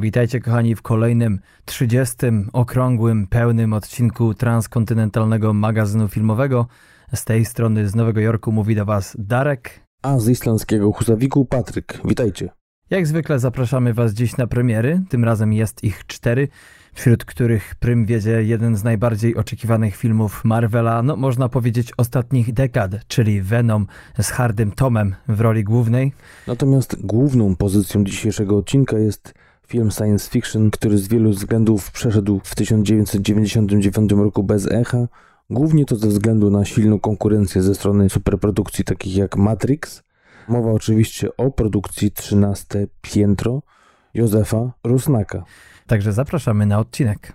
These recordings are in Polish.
Witajcie kochani w kolejnym 30. okrągłym, pełnym odcinku transkontynentalnego magazynu filmowego. Z tej strony z Nowego Jorku mówi do Was Darek. A z islandzkiego Husawiku Patryk. Witajcie. Jak zwykle zapraszamy Was dziś na premiery. Tym razem jest ich cztery, wśród których prym wiedzie jeden z najbardziej oczekiwanych filmów Marvela, no można powiedzieć ostatnich dekad, czyli Venom z Hardym Tomem w roli głównej. Natomiast główną pozycją dzisiejszego odcinka jest film science fiction, który z wielu względów przeszedł w 1999 roku bez echa. Głównie to ze względu na silną konkurencję ze strony superprodukcji takich jak Matrix. Mowa oczywiście o produkcji 13 Piętro Józefa Rusnaka. Także zapraszamy na odcinek.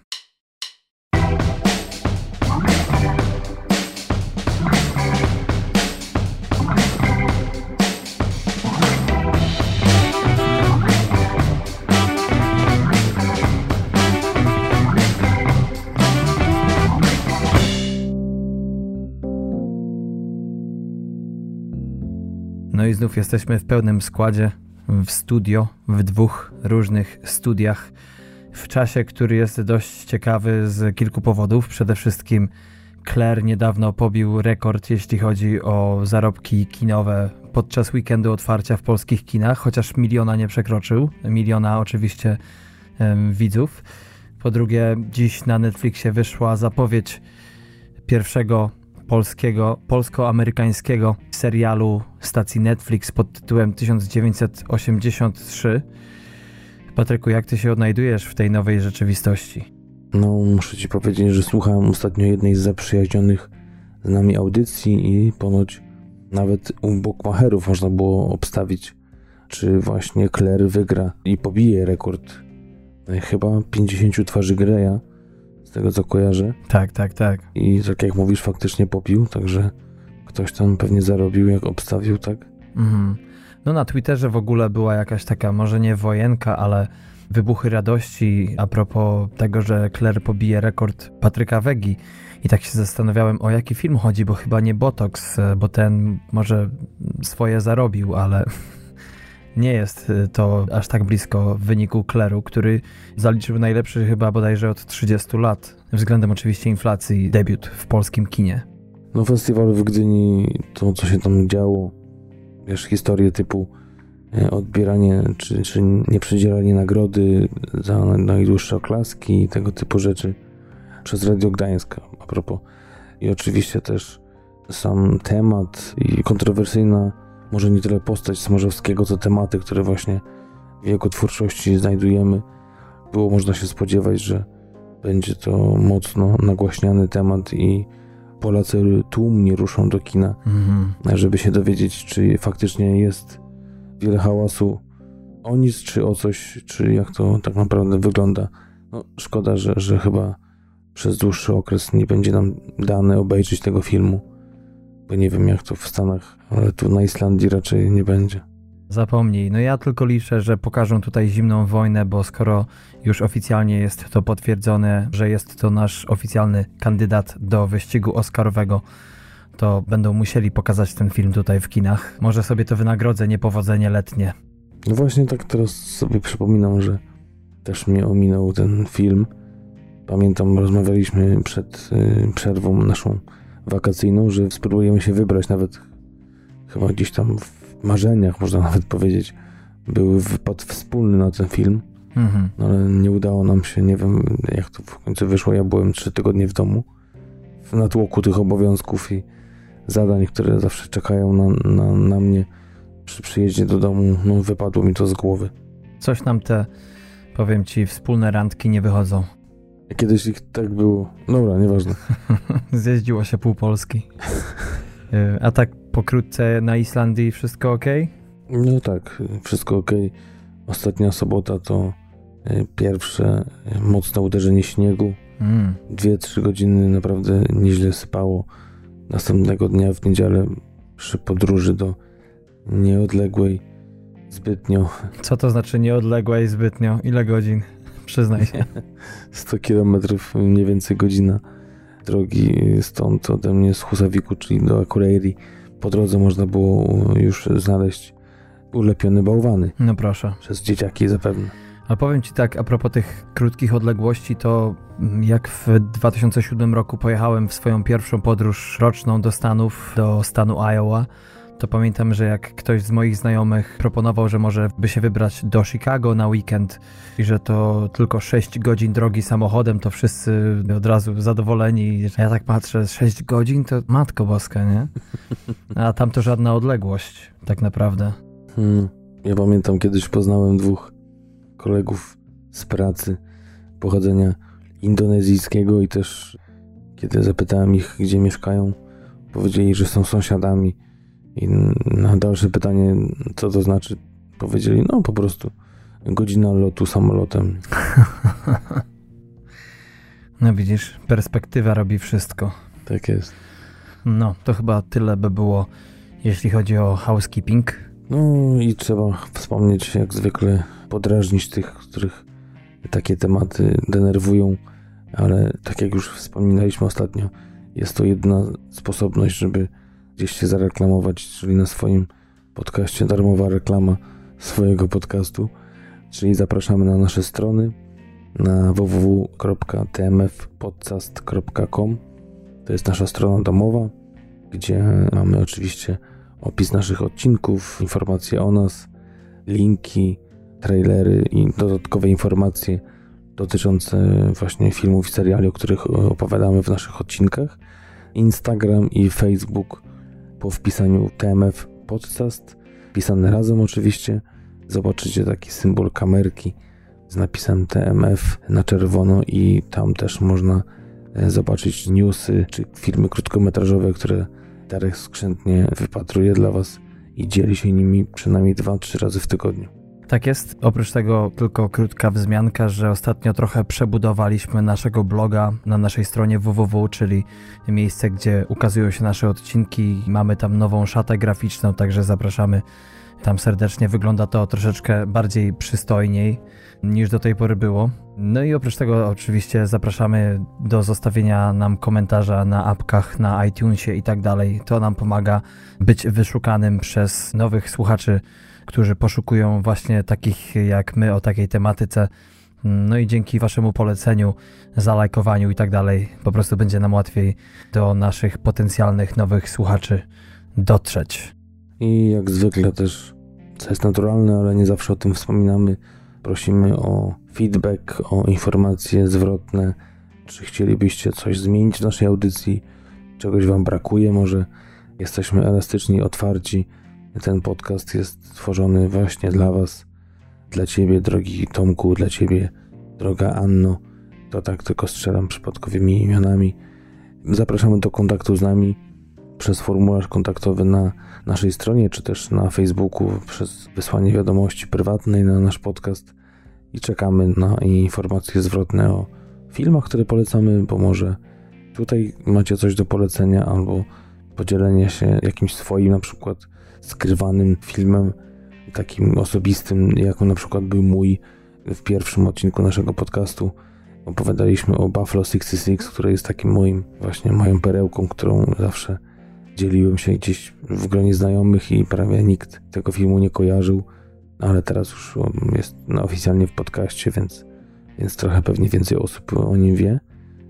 No i znów jesteśmy w pełnym składzie w studio, w dwóch różnych studiach, w czasie, który jest dość ciekawy z kilku powodów. Przede wszystkim Claire niedawno pobił rekord, jeśli chodzi o zarobki kinowe podczas weekendu otwarcia w polskich kinach, chociaż miliona nie przekroczył. Miliona oczywiście um, widzów. Po drugie, dziś na Netflixie wyszła zapowiedź pierwszego polskiego, polsko-amerykańskiego serialu stacji Netflix pod tytułem 1983. Patryku, jak ty się odnajdujesz w tej nowej rzeczywistości? No, muszę ci powiedzieć, że słuchałem ostatnio jednej z zaprzyjaźnionych z nami audycji i ponoć nawet u bookmacherów można było obstawić, czy właśnie Claire wygra i pobije rekord e, chyba 50 twarzy Greya z tego co kojarzę. Tak, tak, tak. I tak jak mówisz, faktycznie popił, także ktoś tam pewnie zarobił, jak obstawił, tak? Mhm. No na Twitterze w ogóle była jakaś taka, może nie wojenka, ale wybuchy radości a propos tego, że Claire pobije rekord Patryka Wegi. I tak się zastanawiałem, o jaki film chodzi, bo chyba nie Botox, bo ten może swoje zarobił, ale nie jest y, to aż tak blisko wyniku Kleru, który zaliczył najlepszy chyba bodajże od 30 lat, względem oczywiście inflacji, debiut w polskim kinie. No festiwal w Gdyni, to co się tam działo, wiesz, historie typu e, odbieranie czy, czy nieprzydzielanie nagrody za najdłuższe oklaski i tego typu rzeczy przez Radio Gdańska a propos. I oczywiście też sam temat i kontrowersyjna może nie tyle postać Smarzowskiego, co tematy, które właśnie w jego twórczości znajdujemy. Było można się spodziewać, że będzie to mocno nagłaśniany temat i Polacy tłumnie ruszą do kina, mhm. żeby się dowiedzieć, czy faktycznie jest wiele hałasu o nic, czy o coś, czy jak to tak naprawdę wygląda. No, szkoda, że, że chyba przez dłuższy okres nie będzie nam dane obejrzeć tego filmu bo nie wiem jak to w Stanach, ale tu na Islandii raczej nie będzie. Zapomnij, no ja tylko liczę, że pokażą tutaj zimną wojnę, bo skoro już oficjalnie jest to potwierdzone, że jest to nasz oficjalny kandydat do wyścigu Oscarowego, to będą musieli pokazać ten film tutaj w kinach. Może sobie to wynagrodzę niepowodzenie letnie. No właśnie tak teraz sobie przypominam, że też mnie ominął ten film. Pamiętam, rozmawialiśmy przed y, przerwą naszą wakacyjną, że spróbujemy się wybrać nawet chyba gdzieś tam w marzeniach, można nawet powiedzieć, były wypad wspólny na ten film, mhm. no ale nie udało nam się, nie wiem jak to w końcu wyszło, ja byłem trzy tygodnie w domu, w natłoku tych obowiązków i zadań, które zawsze czekają na, na, na mnie przy przyjeździe do domu, no wypadło mi to z głowy. Coś nam te, powiem ci, wspólne randki nie wychodzą. Kiedyś ich tak było. Dobra, nieważne. Zjeździło się pół Polski. E, a tak pokrótce na Islandii wszystko ok? No tak, wszystko ok. Ostatnia sobota to e, pierwsze e, mocne uderzenie śniegu. Mm. Dwie, trzy godziny naprawdę nieźle sypało. Następnego dnia w niedzielę przy podróży do nieodległej zbytnio. Co to znaczy nieodległej zbytnio? Ile godzin? Przyznaj się. 100 kilometrów, mniej więcej godzina drogi stąd ode mnie z Husawiku, czyli do Akureyri. Po drodze można było już znaleźć ulepione bałwany. No proszę. Przez dzieciaki zapewne. Ale powiem Ci tak, a propos tych krótkich odległości, to jak w 2007 roku pojechałem w swoją pierwszą podróż roczną do Stanów, do stanu Iowa, to pamiętam, że jak ktoś z moich znajomych proponował, że może by się wybrać do Chicago na weekend i że to tylko 6 godzin drogi samochodem, to wszyscy od razu zadowoleni. Ja tak patrzę, 6 godzin to matko boska, nie? A tam to żadna odległość, tak naprawdę. Hmm. Ja pamiętam, kiedyś poznałem dwóch kolegów z pracy pochodzenia indonezyjskiego i też kiedy zapytałem ich, gdzie mieszkają, powiedzieli, że są sąsiadami i na dalsze pytanie, co to znaczy, powiedzieli, no po prostu godzina lotu samolotem. No widzisz, perspektywa robi wszystko. Tak jest. No, to chyba tyle by było, jeśli chodzi o housekeeping. No i trzeba wspomnieć, jak zwykle, podrażnić tych, których takie tematy denerwują, ale tak jak już wspominaliśmy ostatnio, jest to jedna sposobność, żeby gdzieś się zareklamować, czyli na swoim podcaście darmowa reklama swojego podcastu, czyli zapraszamy na nasze strony na www.tmfpodcast.com to jest nasza strona domowa, gdzie mamy oczywiście opis naszych odcinków, informacje o nas, linki, trailery i dodatkowe informacje dotyczące właśnie filmów i seriali, o których opowiadamy w naszych odcinkach. Instagram i Facebook po wpisaniu TMF Podcast, pisane razem oczywiście, zobaczycie taki symbol kamerki z napisem TMF na czerwono i tam też można e, zobaczyć newsy czy filmy krótkometrażowe, które Darek skrzętnie wypatruje dla Was i dzieli się nimi przynajmniej 2-3 razy w tygodniu. Tak jest. Oprócz tego tylko krótka wzmianka, że ostatnio trochę przebudowaliśmy naszego bloga na naszej stronie www, czyli miejsce, gdzie ukazują się nasze odcinki. Mamy tam nową szatę graficzną, także zapraszamy tam serdecznie. Wygląda to troszeczkę bardziej przystojniej niż do tej pory było. No i oprócz tego oczywiście zapraszamy do zostawienia nam komentarza na apkach, na iTunesie i tak dalej. To nam pomaga być wyszukanym przez nowych słuchaczy którzy poszukują właśnie takich jak my o takiej tematyce. No i dzięki Waszemu poleceniu, zalajkowaniu i tak dalej, po prostu będzie nam łatwiej do naszych potencjalnych nowych słuchaczy dotrzeć. I jak zwykle też, co jest naturalne, ale nie zawsze o tym wspominamy, prosimy o feedback, o informacje zwrotne. Czy chcielibyście coś zmienić w naszej audycji? Czegoś Wam brakuje? Może jesteśmy elastyczni, otwarci ten podcast jest tworzony właśnie dla Was, dla Ciebie, drogi Tomku, dla Ciebie, droga Anno. To tak tylko strzelam przypadkowymi imionami. Zapraszamy do kontaktu z nami przez formularz kontaktowy na naszej stronie, czy też na Facebooku przez wysłanie wiadomości prywatnej na nasz podcast i czekamy na informacje zwrotne o filmach, które polecamy, bo może tutaj macie coś do polecenia albo podzielenie się jakimś swoim na przykład skrywanym filmem, takim osobistym, jaką na przykład był mój w pierwszym odcinku naszego podcastu. Opowiadaliśmy o Buffalo 66, które jest takim moim, właśnie moją perełką, którą zawsze dzieliłem się gdzieś w gronie znajomych i prawie nikt tego filmu nie kojarzył, ale teraz już jest oficjalnie w podcaście, więc, więc trochę pewnie więcej osób o nim wie.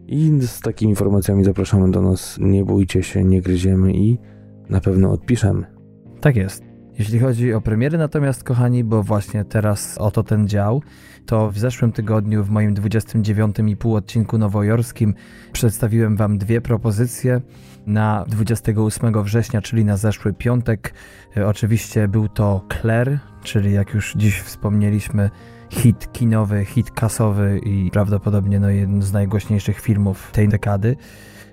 I z takimi informacjami zapraszamy do nas. Nie bójcie się, nie gryziemy i na pewno odpiszemy. Tak jest. Jeśli chodzi o premiery natomiast, kochani, bo właśnie teraz oto ten dział, to w zeszłym tygodniu w moim 29,5 odcinku nowojorskim przedstawiłem Wam dwie propozycje. Na 28 września, czyli na zeszły piątek, e, oczywiście był to Claire, czyli jak już dziś wspomnieliśmy, hit kinowy, hit kasowy i prawdopodobnie no, jeden z najgłośniejszych filmów tej dekady.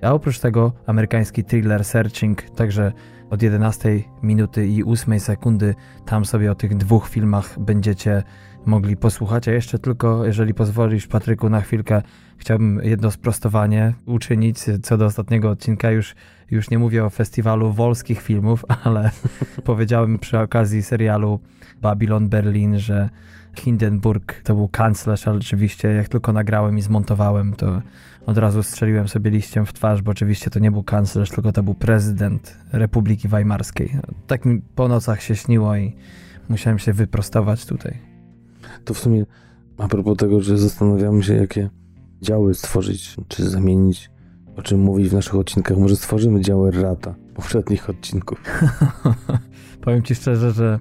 A oprócz tego amerykański thriller Searching, także od 11 minuty i 8 sekundy tam sobie o tych dwóch filmach będziecie mogli posłuchać. A jeszcze tylko, jeżeli pozwolisz, Patryku, na chwilkę chciałbym jedno sprostowanie uczynić co do ostatniego odcinka. Już, już nie mówię o festiwalu wolskich filmów, ale powiedziałem przy okazji serialu Babylon Berlin, że Hindenburg to był kanclerz, ale oczywiście jak tylko nagrałem i zmontowałem, to od razu strzeliłem sobie liściem w twarz, bo oczywiście to nie był kanclerz, tylko to był prezydent Republiki Weimarskiej. Tak mi po nocach się śniło i musiałem się wyprostować tutaj. To w sumie A propos tego, że zastanawiamy się, jakie działy stworzyć, czy zamienić, o czym mówić w naszych odcinkach. Może stworzymy działy rata poprzednich odcinków. Powiem ci szczerze, że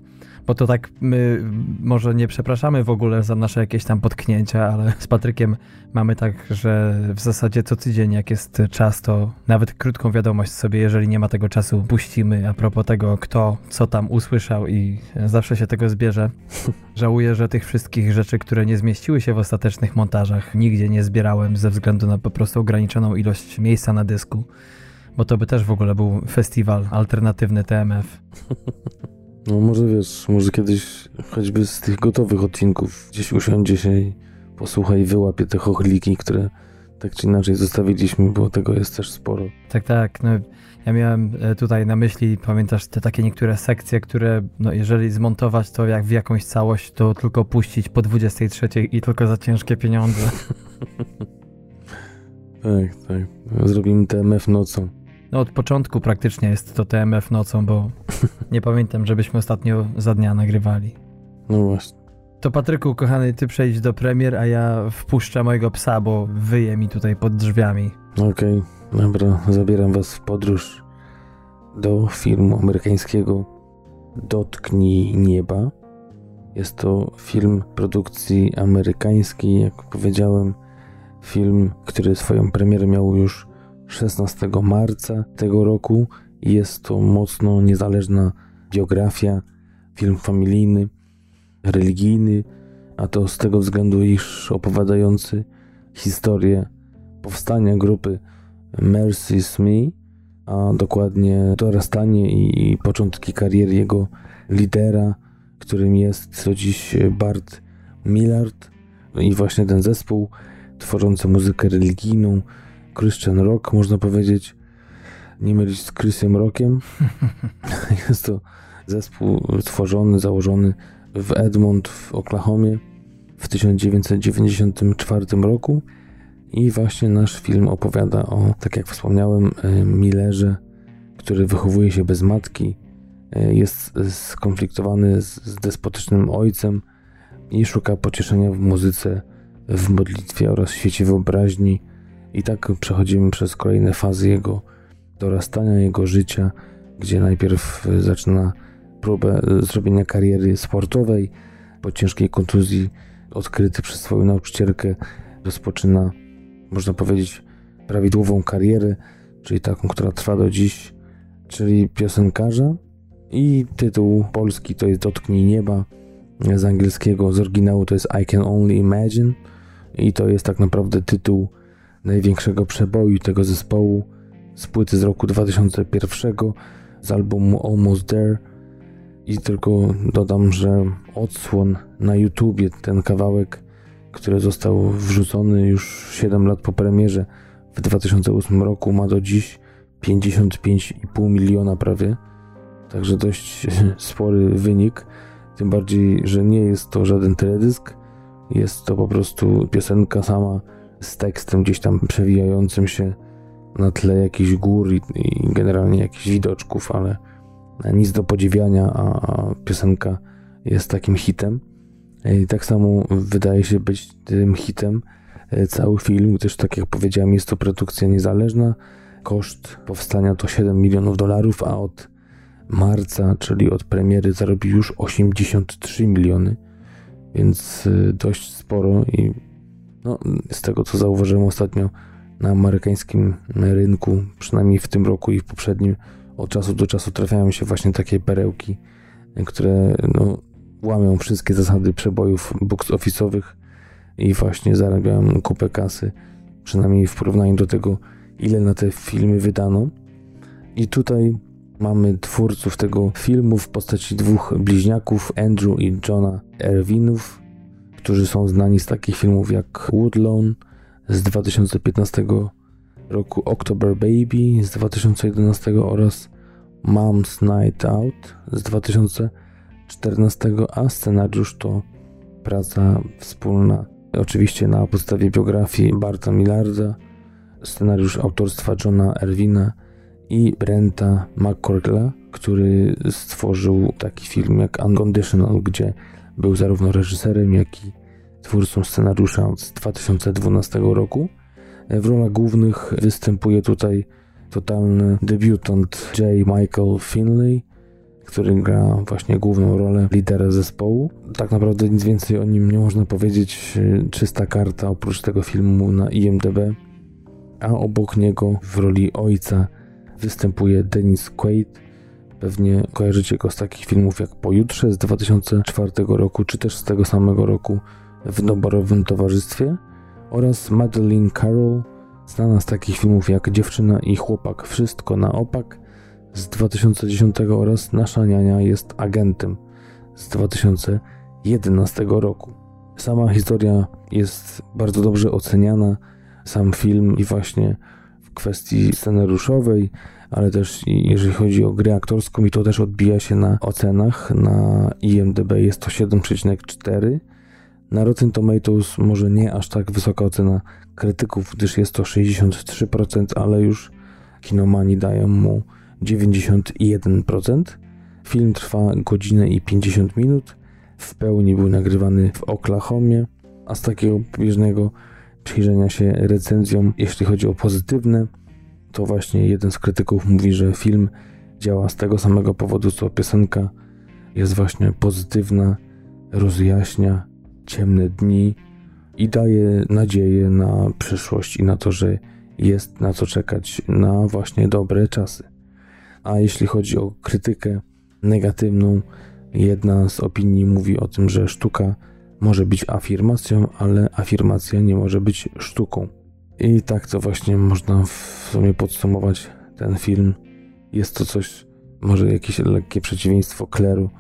bo to tak my może nie przepraszamy w ogóle za nasze jakieś tam potknięcia, ale z Patrykiem mamy tak, że w zasadzie co tydzień jak jest czas, to nawet krótką wiadomość sobie, jeżeli nie ma tego czasu, puścimy a propos tego, kto co tam usłyszał i zawsze się tego zbierze. Żałuję, że tych wszystkich rzeczy, które nie zmieściły się w ostatecznych montażach, nigdzie nie zbierałem ze względu na po prostu ograniczoną ilość miejsca na dysku, bo to by też w ogóle był festiwal alternatywny TMF. No może wiesz, może kiedyś choćby z tych gotowych odcinków gdzieś usiądzie się i posłuchaj, wyłapie te chochliki, które tak czy inaczej zostawiliśmy, bo tego jest też sporo. Tak, tak. No, ja miałem e, tutaj na myśli, pamiętasz, te takie niektóre sekcje, które no, jeżeli zmontować to jak w jakąś całość, to tylko puścić po 23 i tylko za ciężkie pieniądze. tak, tak. Zrobimy TMF nocą. No od początku praktycznie jest to TMF nocą, bo nie pamiętam, żebyśmy ostatnio za dnia nagrywali. No właśnie. To Patryku, kochany, ty przejdź do premier, a ja wpuszczę mojego psa, bo wyje mi tutaj pod drzwiami. Okej, okay, dobra, zabieram was w podróż do filmu amerykańskiego Dotknij Nieba. Jest to film produkcji amerykańskiej, jak powiedziałem, film, który swoją premierę miał już 16 marca tego roku. Jest to mocno niezależna biografia, film familijny, religijny, a to z tego względu, iż opowiadający historię powstania grupy Mercy's Me, a dokładnie dorastanie i początki kariery jego lidera, którym jest co dziś Bart Millard i właśnie ten zespół tworzący muzykę religijną, Christian Rock, można powiedzieć. Nie mylić z Chrisem Rockiem. Jest to zespół tworzony, założony w Edmond w Oklahomie w 1994 roku. I właśnie nasz film opowiada o, tak jak wspomniałem, e, Millerze, który wychowuje się bez matki, e, jest skonfliktowany z, despotycznym ojcem i szuka pocieszenia w muzyce, w modlitwie oraz świecie wyobraźni i tak przechodzimy przez kolejne fazy jego dorastania, jego życia, gdzie najpierw e, zaczyna próbę e, zrobienia kariery sportowej. Po ciężkiej kontuzji, odkryty przez swoją nauczycielkę, rozpoczyna, można powiedzieć, prawidłową karierę, czyli taką, która trwa do dziś, czyli piosenkarza. I tytuł polski to jest Dotknij Nieba, z angielskiego, z oryginału to jest I Can Only Imagine. I to jest tak naprawdę tytuł największego przeboju tego zespołu z płyty z roku 2001 z albumu Almost There i tylko dodam, że odsłon na YouTubie ten kawałek, który został wrzucony już 7 lat po premierze w 2008 roku ma do dziś 55,5 miliona prawie. Także dość spory wynik. Tym bardziej, że nie jest to żaden teledysk. Jest to po prostu piosenka sama z tekstem gdzieś tam przewijającym się na tle jakichś gór i, i generalnie jakichś widoczków, ale nic do podziwiania, a, a piosenka jest takim hitem. I tak samo wydaje się być tym hitem e, cały film, gdyż tak jak powiedziałem, jest to produkcja niezależna. Koszt powstania to 7 milionów dolarów, a od marca, czyli od premiery, zarobił już 83 miliony, więc e, dość sporo i no, z tego co zauważyłem ostatnio na amerykańskim rynku, przynajmniej w tym roku i w poprzednim, od czasu do czasu trafiają się właśnie takie perełki, które no, łamią wszystkie zasady przebojów box office'owych i właśnie zarabiają kupę kasy, przynajmniej w porównaniu do tego, ile na te filmy wydano. I tutaj mamy twórców tego filmu w postaci dwóch bliźniaków, Andrew i Johna Erwinów, którzy są znani z takich filmów jak Woodlawn z 2015 roku, October Baby z 2011 oraz Mom's Night Out z 2014, a scenariusz to praca wspólna, oczywiście na podstawie biografii Barta Millarda, scenariusz autorstwa Johna Erwina i Brenta McCorkla, który stworzył taki film jak Unconditional, gdzie był zarówno reżyserem, jak i twórcą scenariusza z 2012 roku. W rolach głównych występuje tutaj totalny debiutant J. Michael Finley, który gra właśnie główną rolę lidera zespołu. Tak naprawdę nic więcej o nim nie można powiedzieć. Czysta karta oprócz tego filmu na IMDb. A obok niego w roli ojca występuje Dennis Quaid. Pewnie kojarzycie go z takich filmów jak Pojutrze z 2004 roku, czy też z tego samego roku w Doborowym Towarzystwie oraz Madeline Carroll, znana z takich filmów jak Dziewczyna i Chłopak, Wszystko na opak z 2010 oraz Nasza niania jest agentem z 2011 roku. Sama historia jest bardzo dobrze oceniana, sam film i właśnie w kwestii scenariuszowej, ale też jeżeli chodzi o grę aktorską i to też odbija się na ocenach, na IMDb jest to 7,4. Na Rotten Tomatoes może nie aż tak wysoka ocena krytyków, gdyż jest to 63%, ale już kinomani dają mu 91%. Film trwa godzinę i 50 minut. W pełni był nagrywany w Oklahomie, a z takiego bieżnego przyjrzenia się recenzjom, jeśli chodzi o pozytywne, to właśnie jeden z krytyków mówi, że film działa z tego samego powodu, co piosenka jest właśnie pozytywna, rozjaśnia ciemne dni i daje nadzieję na przyszłość i na to, że jest na co czekać na właśnie dobre czasy. A jeśli chodzi o krytykę negatywną, jedna z opinii mówi o tym, że sztuka może być afirmacją, ale afirmacja nie może być sztuką. I tak to właśnie można w sumie podsumować ten film. Jest to coś, może jakieś lekkie przeciwieństwo kleru,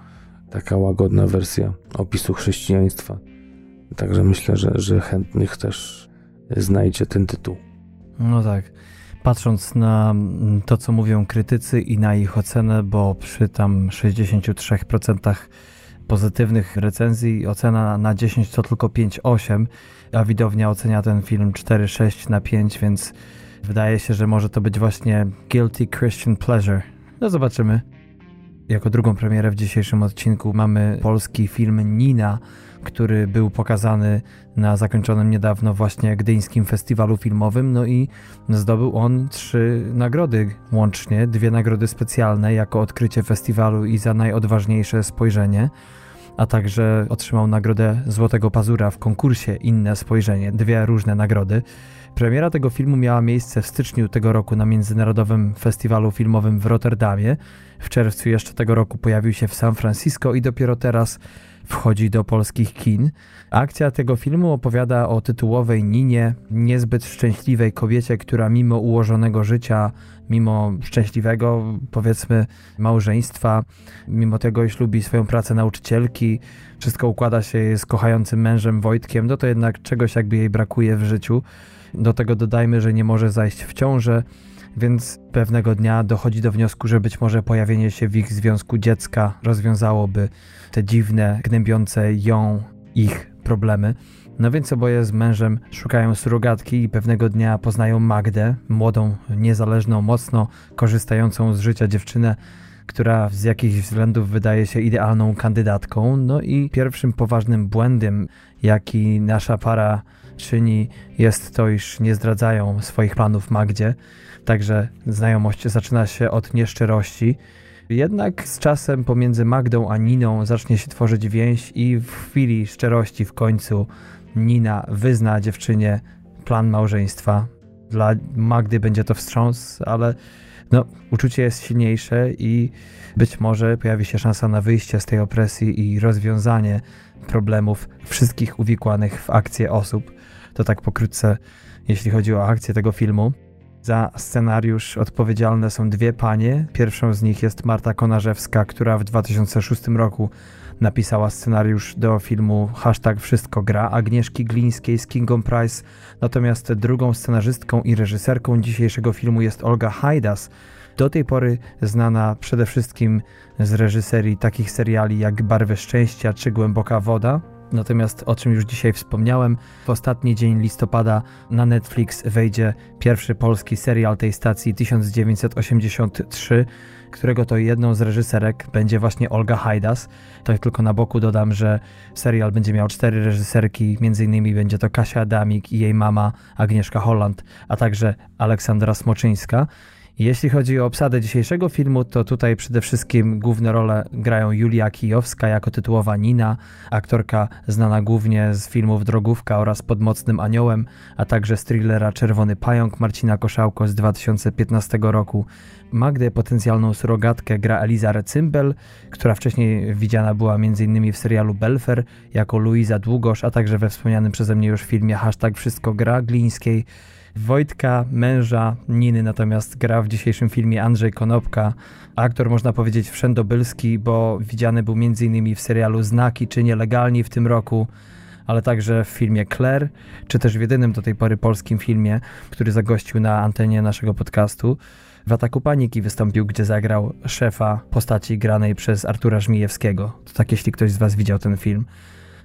taka łagodna wersja opisu chrześcijaństwa. Także myślę, że, że chętnych też znajdzie ten tytuł. No tak patrząc na to, co mówią krytycy i na ich ocenę, bo przy tam 63% pozytywnych recenzji ocena na 10 to tylko 5,8, a widownia ocenia ten film 4,6 na 5, więc wydaje się, że może to być właśnie Guilty Christian Pleasure. No zobaczymy. Jako drugą premierę w dzisiejszym odcinku mamy polski film Nina, który był pokazany na zakończonym niedawno właśnie Gdyńskim Festiwalu Filmowym, no i zdobył on trzy nagrody łącznie, dwie nagrody specjalne jako odkrycie festiwalu i za najodważniejsze spojrzenie, a także otrzymał nagrodę Złotego Pazura w konkursie Inne Spojrzenie, dwie różne nagrody. Premiera tego filmu miała miejsce w styczniu tego roku na Międzynarodowym Festiwalu Filmowym w Rotterdamie. W czerwcu jeszcze tego roku pojawił się w San Francisco i dopiero teraz wchodzi do polskich kin. Akcja tego filmu opowiada o tytułowej Ninie, niezbyt szczęśliwej kobiecie, która mimo ułożonego życia, mimo szczęśliwego, powiedzmy, małżeństwa, mimo tego, iż lubi swoją pracę nauczycielki, wszystko układa się z kochającym mężem Wojtkiem, no to jednak czegoś jakby jej brakuje w życiu. Do tego dodajmy, że nie może zajść w ciążę, więc pewnego dnia dochodzi do wniosku, że być może pojawienie się w ich związku dziecka rozwiązałoby te dziwne, gnębiące ją, ich problemy. No więc oboje z mężem szukają surogatki i pewnego dnia poznają Magdę, młodą, niezależną, mocno korzystającą z życia dziewczynę, która z jakichś względów wydaje się idealną kandydatką. No i pierwszym poważnym błędem, jaki nasza para czyni, jest to, iż nie zdradzają swoich planów Magdzie. Także znajomość zaczyna się od nieszczerości. Jednak z czasem pomiędzy Magdą a Niną zacznie się tworzyć więź i w chwili szczerości w końcu Nina wyzna dziewczynie plan małżeństwa. Dla Magdy będzie to wstrząs, ale no, uczucie jest silniejsze i być może pojawi się szansa na wyjście z tej opresji i rozwiązanie problemów wszystkich uwikłanych w akcję osób. To tak pokrótce, jeśli chodzi o akcję tego filmu. Za scenariusz odpowiedzialne są dwie panie. Pierwszą z nich jest Marta Konarzewska, która w 2006 roku napisała scenariusz do filmu Hashtag Wszystko Gra Agnieszki Glińskiej z Kingą Price. Natomiast drugą scenarzystką i reżyserką dzisiejszego filmu jest Olga Hajdas, do tej pory znana przede wszystkim z reżyserii takich seriali jak Barwy Szczęścia czy Głęboka Woda. Natomiast o czym już dzisiaj wspomniałem, w ostatni dzień listopada na Netflix wejdzie pierwszy polski serial tej stacji 1983, którego to jedną z reżyserek będzie właśnie Olga Hajdas. Tak tylko na boku dodam, że serial będzie miał cztery reżyserki, między innymi będzie to Kasia Adamik i jej mama Agnieszka Holland, a także Aleksandra Smoczyńska. Jeśli chodzi o obsadę dzisiejszego filmu, to tutaj przede wszystkim główne role grają Julia Kijowska jako tytułowa Nina, aktorka znana głównie z filmów Drogówka oraz Pod Mocnym Aniołem, a także z thrillera Czerwony Pająk Marcina Koszałko z 2015 roku. Magdę, potencjalną surogatkę, gra Eliza Recymbel, która wcześniej widziana była m.in. w serialu Belfer jako Luiza Długosz, a także we wspomnianym przeze mnie już filmie Hashtag Wszystko Gra Glińskiej. Wojtka, męża Niny natomiast gra w dzisiejszym filmie Andrzej Konopka. Aktor można powiedzieć wszędobylski, bo widziany był m.in. w serialu Znaki czy Nielegalni w tym roku, ale także w filmie Claire, czy też w jedynym do tej pory polskim filmie, który zagościł na antenie naszego podcastu. W Ataku Paniki wystąpił, gdzie zagrał szefa postaci granej przez Artura Żmijewskiego. To tak, jeśli ktoś z Was widział ten film.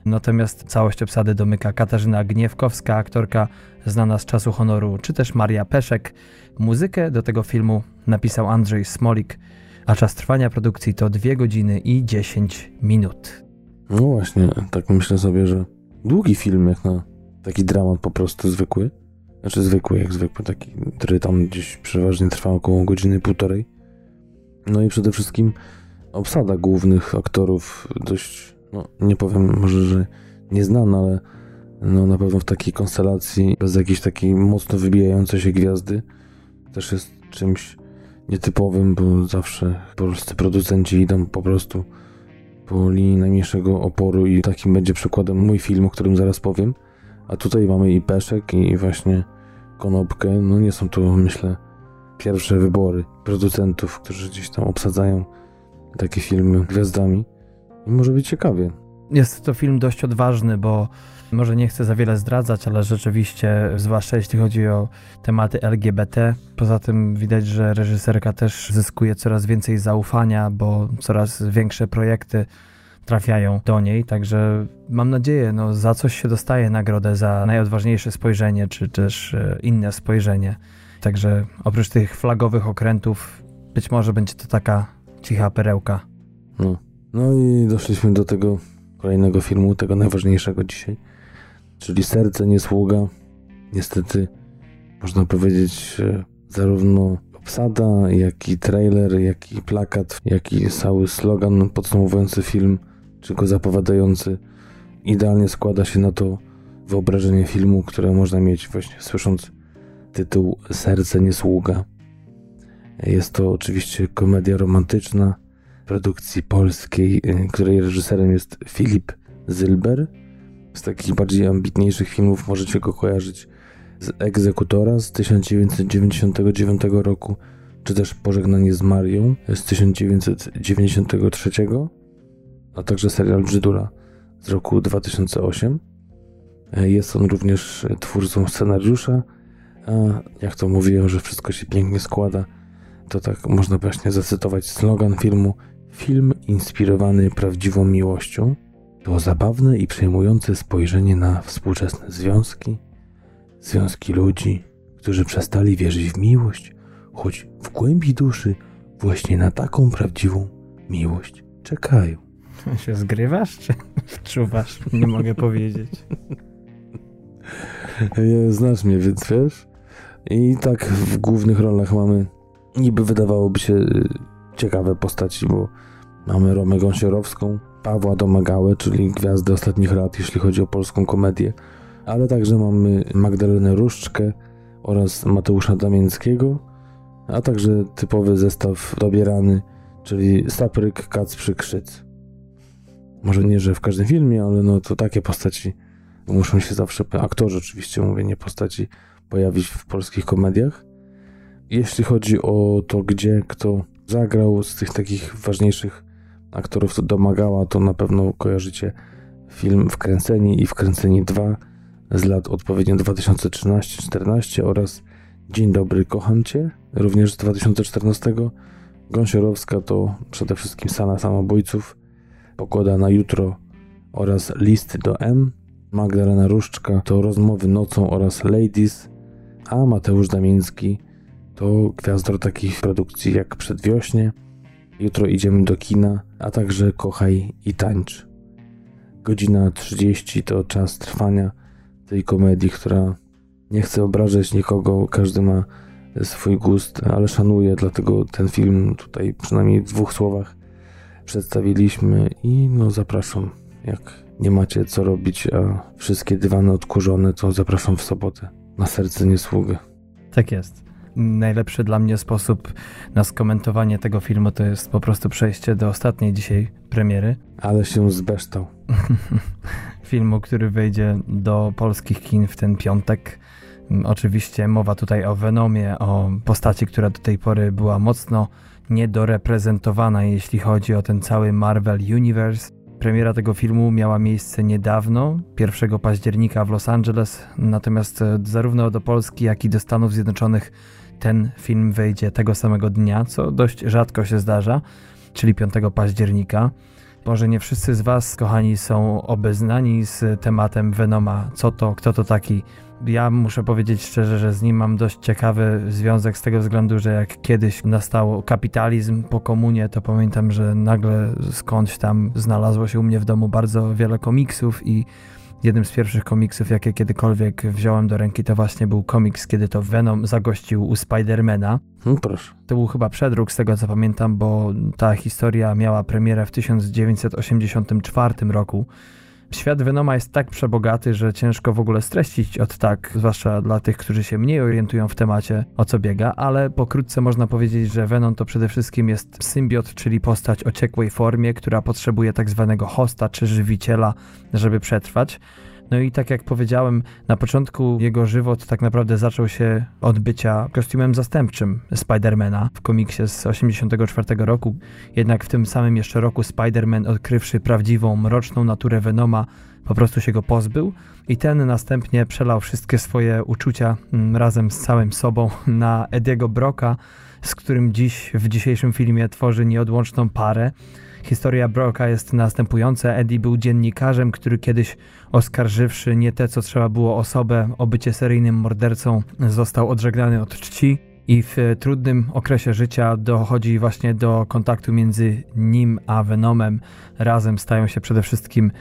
Natomiast całość obsady domyka Katarzyna Gniewkowska, aktorka znana z czasu honoru, czy też Maria Peszek. Muzykę do tego filmu napisał Andrzej Smolik, a czas trwania produkcji to 2 godziny i 10 minut. No właśnie, tak myślę sobie, że długi film jak na taki dramat po prostu zwykły. Znaczy zwykły jak zwykły, taki, który tam gdzieś przeważnie trwa około godziny półtorej. No i przede wszystkim obsada głównych aktorów dość, no nie powiem może, że nieznana, ale no na pewno w takiej konstelacji bez jakiejś takiej mocno wybijającej się gwiazdy też jest czymś nietypowym, bo zawsze polscy producenci idą po prostu po linii najmniejszego oporu i takim będzie przykładem mój film, o którym zaraz powiem. A tutaj mamy i Peszek i właśnie Konopkę. No nie są to myślę pierwsze wybory producentów, którzy gdzieś tam obsadzają takie filmy gwiazdami. I może być ciekawie. Jest to film dość odważny, bo może nie chcę za wiele zdradzać, ale rzeczywiście, zwłaszcza jeśli chodzi o tematy LGBT, poza tym widać, że reżyserka też zyskuje coraz więcej zaufania, bo coraz większe projekty trafiają do niej, także mam nadzieję, no za coś się dostaje nagrodę za najodważniejsze spojrzenie, czy też e, inne spojrzenie. Także oprócz tych flagowych okrętów, być może będzie to taka cicha perełka. No, no i doszliśmy do tego kolejnego filmu, tego najważniejszego dzisiaj czyli Serce nie sługa. Niestety można powiedzieć, zarówno obsada, jak i trailer, jak i plakat, jak i cały slogan podsumowujący film, czy go zapowiadający, idealnie składa się na to wyobrażenie filmu, które można mieć właśnie słysząc tytuł Serce nie sługa. Jest to oczywiście komedia romantyczna produkcji polskiej, której reżyserem jest Filip Zylber z takich bardziej ambitniejszych filmów możecie go kojarzyć z Egzekutora z 1999 roku, czy też Pożegnanie z Marią z 1993, a także serial Brzydula z roku 2008. Jest on również twórcą scenariusza, a jak to mówiłem, że wszystko się pięknie składa, to tak można właśnie zacytować slogan filmu Film inspirowany prawdziwą miłością. To zabawne i przejmujące spojrzenie na współczesne związki, związki ludzi, którzy przestali wierzyć w miłość, choć w głębi duszy właśnie na taką prawdziwą miłość czekają. Się zgrywasz czy wczuwasz? Nie mogę powiedzieć. Znasz mnie, więc wiesz? I tak w głównych rolach mamy niby wydawałoby się y, ciekawe postaci, bo mamy Romę Gąsiorowską, Pawła Domagałę, czyli gwiazdę ostatnich lat, jeśli chodzi o polską komedię, ale także mamy Magdalenę Różczkę oraz Mateusza Damięckiego, a także typowy zestaw dobierany, czyli Sapryk, Kacprzyk, Krzyc. Może nie, że w każdym filmie, ale no to takie postaci muszą się zawsze, aktorzy oczywiście mówię, nie postaci, pojawić w polskich komediach. Jeśli chodzi o to, gdzie kto zagrał z tych takich ważniejszych aktorów domagała, to na pewno kojarzycie film Wkręceni i Wkręceni 2 z lat odpowiednio 2013-14 oraz Dzień dobry, kocham cię, również z 2014. Gąsiorowska to przede wszystkim Sana Samobójców, Pogoda na jutro oraz Listy do M. Magdalena Różczka to Rozmowy nocą oraz Ladies, a Mateusz Damiński to gwiazdor takich produkcji jak Przedwiośnie, Jutro idziemy do kina, a także Kochaj i tańcz. Godzina 30 to czas trwania tej komedii, która nie chce obrażać nikogo, każdy ma swój gust, ale szanuję, dlatego ten film tutaj przynajmniej w dwóch słowach przedstawiliśmy i no zapraszam. Jak nie macie co robić, a wszystkie dywany odkurzone, to zapraszam w sobotę na serce niesługy. Tak jest. Najlepszy dla mnie sposób na skomentowanie tego filmu to jest po prostu przejście do ostatniej dzisiaj premiery. Ale się zbeształ. Filmu, który wejdzie do polskich kin w ten piątek. Oczywiście mowa tutaj o Venomie, o postaci, która do tej pory była mocno niedoreprezentowana, jeśli chodzi o ten cały Marvel Universe. Premiera tego filmu miała miejsce niedawno, 1 października w Los Angeles, natomiast e, zarówno do Polski, jak i do Stanów Zjednoczonych ten film wejdzie tego samego dnia, co dość rzadko się zdarza, czyli 5 października. Może nie wszyscy z Was, kochani, są obeznani z tematem Venoma. Co to, kto to taki? Ja muszę powiedzieć szczerze, że z nim mam dość ciekawy związek z tego względu, że jak kiedyś nastał kapitalizm po komunie, to pamiętam, że nagle skądś tam znalazło się u mnie w domu bardzo wiele komiksów i jednym z pierwszych komiksów, jakie kiedykolwiek wziąłem do ręki, to właśnie był komiks, kiedy to Venom zagościł u Spidermana. No proszę. To był chyba przedruk, z tego co pamiętam, bo ta historia miała premierę w 1984 roku. Świat Venoma jest tak przebogaty, że ciężko w ogóle streścić od tak, zwłaszcza dla tych, którzy się mniej orientują w temacie, o co biega, ale pokrótce można powiedzieć, że Venom to przede wszystkim jest symbiot, czyli postać o ciekłej formie, która potrzebuje tak zwanego hosta czy żywiciela, żeby przetrwać. No i tak jak powiedziałem, na początku jego żywot tak naprawdę zaczął się od bycia kostiumem zastępczym Spidermana w komiksie z 1984 roku. Jednak w tym samym jeszcze roku Spider-Man, odkrywszy prawdziwą, mroczną naturę Venoma, po prostu się go pozbył i ten następnie przelał wszystkie swoje uczucia mm, razem z całym sobą na Ediego Broka, z którym dziś w dzisiejszym filmie tworzy nieodłączną parę. Historia Broka jest następująca. Eddie był dziennikarzem, który kiedyś oskarżywszy nie te, co trzeba było osobę o bycie seryjnym mordercą, został odżegnany od czci i w trudnym okresie życia dochodzi właśnie do kontaktu między nim a Venomem. Razem stają się przede wszystkim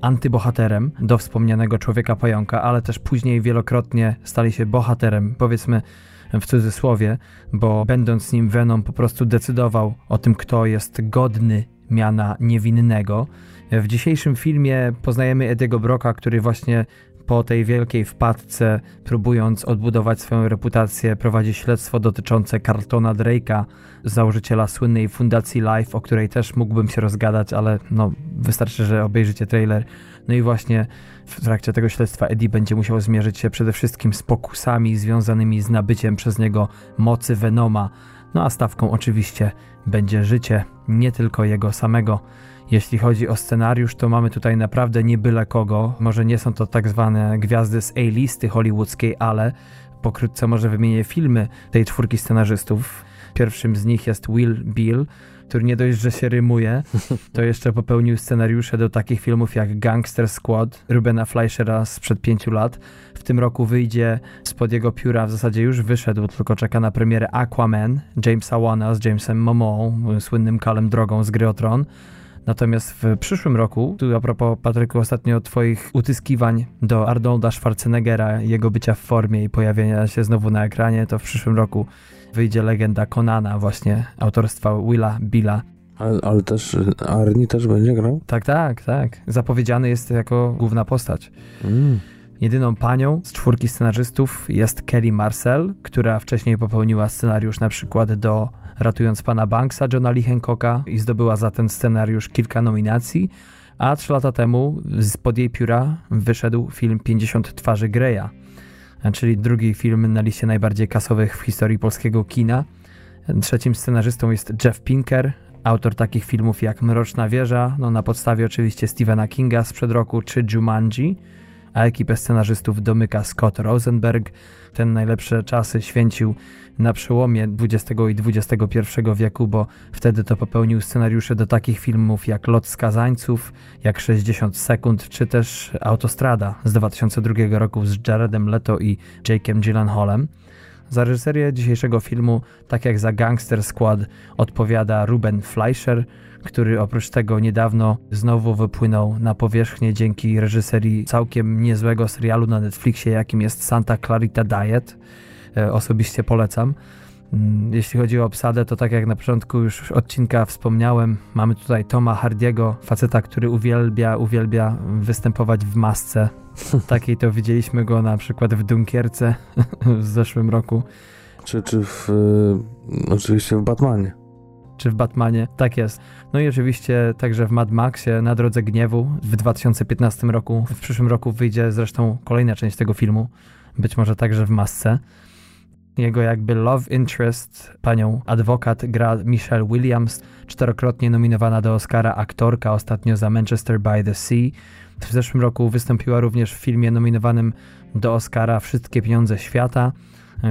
antybohaterem do wspomnianego człowieka pająka, ale też później wielokrotnie stali się bohaterem, powiedzmy w cudzysłowie, bo będąc nim Venom po prostu decydował o tym, kto jest godny miana niewinnego. W dzisiejszym filmie poznajemy Ediego Broka, który właśnie po tej wielkiej wpadce, próbując odbudować swoją reputację, prowadzi śledztwo dotyczące Carltona Drake'a, założyciela słynnej fundacji Life, o której też mógłbym się rozgadać, ale no, wystarczy, że obejrzycie trailer. No i właśnie w trakcie tego śledztwa Eddie będzie musiał zmierzyć się przede wszystkim z pokusami związanymi z nabyciem przez niego mocy Venoma, no a stawką oczywiście będzie życie nie tylko jego samego. Jeśli chodzi o scenariusz, to mamy tutaj naprawdę nie byle kogo. Może nie są to tak zwane gwiazdy z A-listy hollywoodzkiej, ale pokrótce może wymienię filmy tej czwórki scenarzystów. Pierwszym z nich jest Will Bill, który nie dość, że się rymuje, to jeszcze popełnił scenariusze do takich filmów jak Gangster Squad Rubena Fleischera sprzed pięciu lat. W tym roku wyjdzie spod jego pióra, w zasadzie już wyszedł, tylko czeka na premierę Aquaman Jamesa Wana z Jamesem Momoa, słynnym Kalem Drogą z gry o Tron. Natomiast w przyszłym roku, tu a propos Patryku ostatnio twoich utyskiwań do Arnolda Schwarzeneggera, jego bycia w formie i pojawienia się znowu na ekranie, to w przyszłym roku wyjdzie legenda Conana właśnie autorstwa Willa Billa. Ale, ale też Arni też będzie grał? Tak, tak, tak. Zapowiedziany jest jako główna postać. Mm. Jedyną panią z czwórki scenarzystów jest Kelly Marcel, która wcześniej popełniła scenariusz na przykład do Ratując Pana Banksa Johna Lee i zdobyła za ten scenariusz kilka nominacji, a trzy lata temu spod jej pióra wyszedł film 50 twarzy Greya czyli drugi film na liście najbardziej kasowych w historii polskiego kina. Trzecim scenarzystą jest Jeff Pinker, autor takich filmów jak Mroczna Wieża, no na podstawie oczywiście Stephena Kinga sprzed roku, czy Jumanji. a ekipę scenarzystów domyka Scott Rosenberg. Ten najlepsze czasy święcił na przełomie XX i XXI wieku, bo wtedy to popełnił scenariusze do takich filmów jak Lot Skazańców, jak 60 sekund, czy też Autostrada z 2002 roku z Jaredem Leto i Jake'em Gyllenhaalem. Za reżyserię dzisiejszego filmu, tak jak za Gangster Squad, odpowiada Ruben Fleischer, który oprócz tego niedawno znowu wypłynął na powierzchnię dzięki reżyserii całkiem niezłego serialu na Netflixie, jakim jest Santa Clarita Diet. E, osobiście polecam. Mm, jeśli chodzi o obsadę, to tak jak na początku już odcinka wspomniałem, mamy tutaj Toma Hardiego, faceta, który uwielbia, uwielbia występować w masce. Takiej to widzieliśmy go na przykład w Dunkierce w zeszłym roku. Czy, czy w, y, oczywiście w Batmanie. Czy w Batmanie, tak jest. No i oczywiście także w Mad Maxie Na Drodze Gniewu w 2015 roku. W przyszłym roku wyjdzie zresztą kolejna część tego filmu, być może także w masce. Jego jakby love interest, panią adwokat, gra Michelle Williams, czterokrotnie nominowana do Oscara aktorka, ostatnio za Manchester by the Sea. W zeszłym roku wystąpiła również w filmie nominowanym do Oscara Wszystkie pieniądze świata.